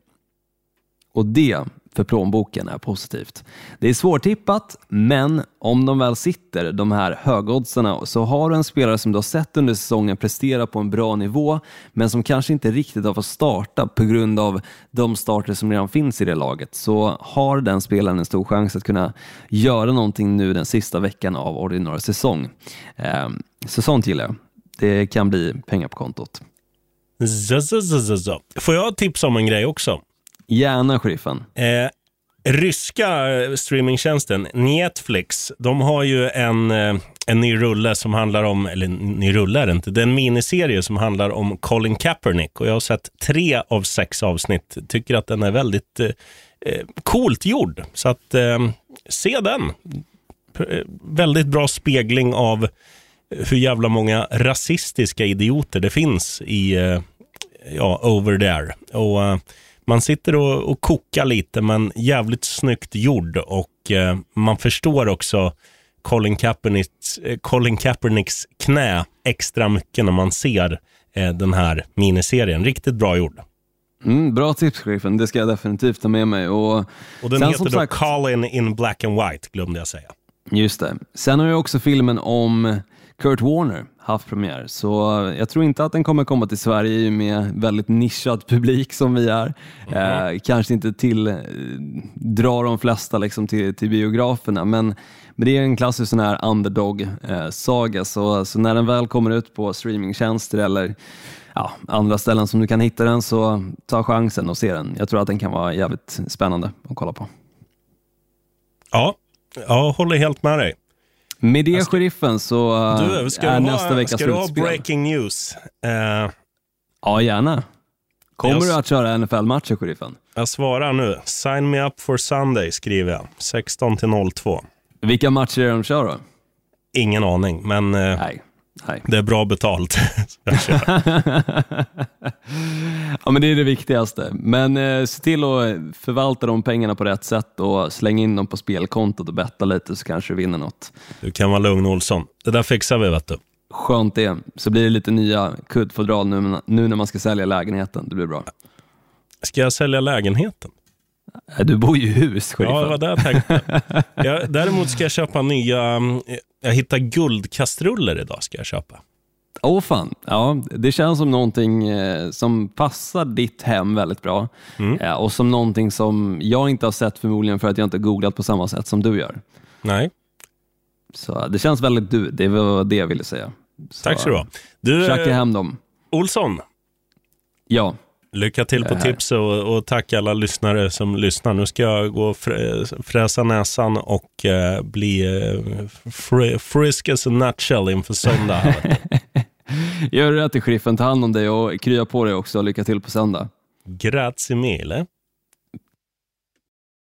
S6: Och det för plånboken är positivt. Det är svårtippat, men om de väl sitter, de här högoddsarna, så har du en spelare som du har sett under säsongen prestera på en bra nivå, men som kanske inte riktigt har fått starta på grund av de starter som redan finns i det laget, så har den spelaren en stor chans att kunna göra någonting nu den sista veckan av ordinarie säsong. Ehm, så sånt gillar jag. Det kan bli pengar på kontot.
S5: Z, z, z. Får jag tipsa om en grej också?
S6: Gärna, sheriffen.
S5: Eh, ryska eh, streamingtjänsten Netflix, de har ju en, eh, en ny rulle som handlar om, eller ny rulle är det inte, det är en miniserie som handlar om Colin Kaepernick och jag har sett tre av sex avsnitt. Tycker att den är väldigt eh, eh coolt gjord, så att eh, se den. P väldigt bra spegling av hur jävla många rasistiska idioter det finns i, eh, ja, over there. Och eh, man sitter och, och kokar lite, men jävligt snyggt gjord och eh, man förstår också Colin Kaepernicks, eh, Colin Kaepernicks knä extra mycket när man ser eh, den här miniserien. Riktigt bra gjord.
S6: Mm, bra tips, sheriffen. Det ska jag definitivt ta med mig. Och,
S5: Och den
S6: sen
S5: heter då
S6: sagt-
S5: Colin in black and white, glömde jag säga.
S6: Just det. Sen har ju också filmen om Kurt Warner haft premiär, så jag tror inte att den kommer komma till Sverige med väldigt nischad publik som vi är. Eh, kanske inte till, eh, drar de flesta liksom till, till biograferna, men, men det är en klassisk sån här underdog-saga, så, så när den väl kommer ut på streamingtjänster eller ja, andra ställen som du kan hitta den, så ta chansen och se den. Jag tror att den kan vara jävligt spännande att kolla på.
S5: Ja, jag håller helt med dig.
S6: Med det, sheriffen, så eh,
S5: Du, ska
S6: är
S5: du
S6: nästa
S5: ha,
S6: veckas
S5: ska du ha breaking news? Eh,
S6: Ja, gärna. Kommer
S5: Jag
S6: du att köra NFL-matcher, sheriffen?
S5: jag svarar nu. Sign me up for Sunday, skriver jag. 16 till 02.
S6: Vilka matcher är det de kör då?
S5: Ingen aning, men eh,
S6: Nej. Nej.
S5: det är bra betalt.
S6: Ja, men det är det viktigaste. Men eh, se till att förvalta de pengarna på rätt sätt och släng in dem på spelkontot och betta lite så kanske du vinner något.
S5: du kan vara lugn Olsson. Det där fixar vi vet du.
S6: Skönt det. Så blir det lite nya kuddfodral nu, nu när man ska sälja lägenheten. Det blir bra.
S5: Ska jag sälja lägenheten?
S6: Du bor ju i hus,
S5: Ja, det var
S6: sheriffen.
S5: det jag tänkte. Jag, däremot ska jag köpa nya... Jag hittar guldkastruller idag, ska jag köpa.
S6: Åh fan, ja, det känns som någonting eh, som passar ditt hem väldigt bra
S5: Mm.
S6: eh, och som någonting som jag inte har sett förmodligen för att jag inte googlat på samma sätt som du gör.
S5: Nej,
S6: Så det känns väldigt du, det var det jag ville säga. Så,
S5: tack så du ha. Du,
S6: Försöka
S5: eh,
S6: hem dem.
S5: Olsson,
S6: Ja,
S5: lycka till på
S6: Äh.
S5: tips och, och tack alla lyssnare som lyssnar. Nu ska jag gå och frä, fräsa näsan och eh, bli eh, fri, frisk as a nutshell inför söndag.
S6: gör rätt i sheriffen, ta hand om dig och krya på dig också. Lycka till på söndag.
S5: Grazie mille.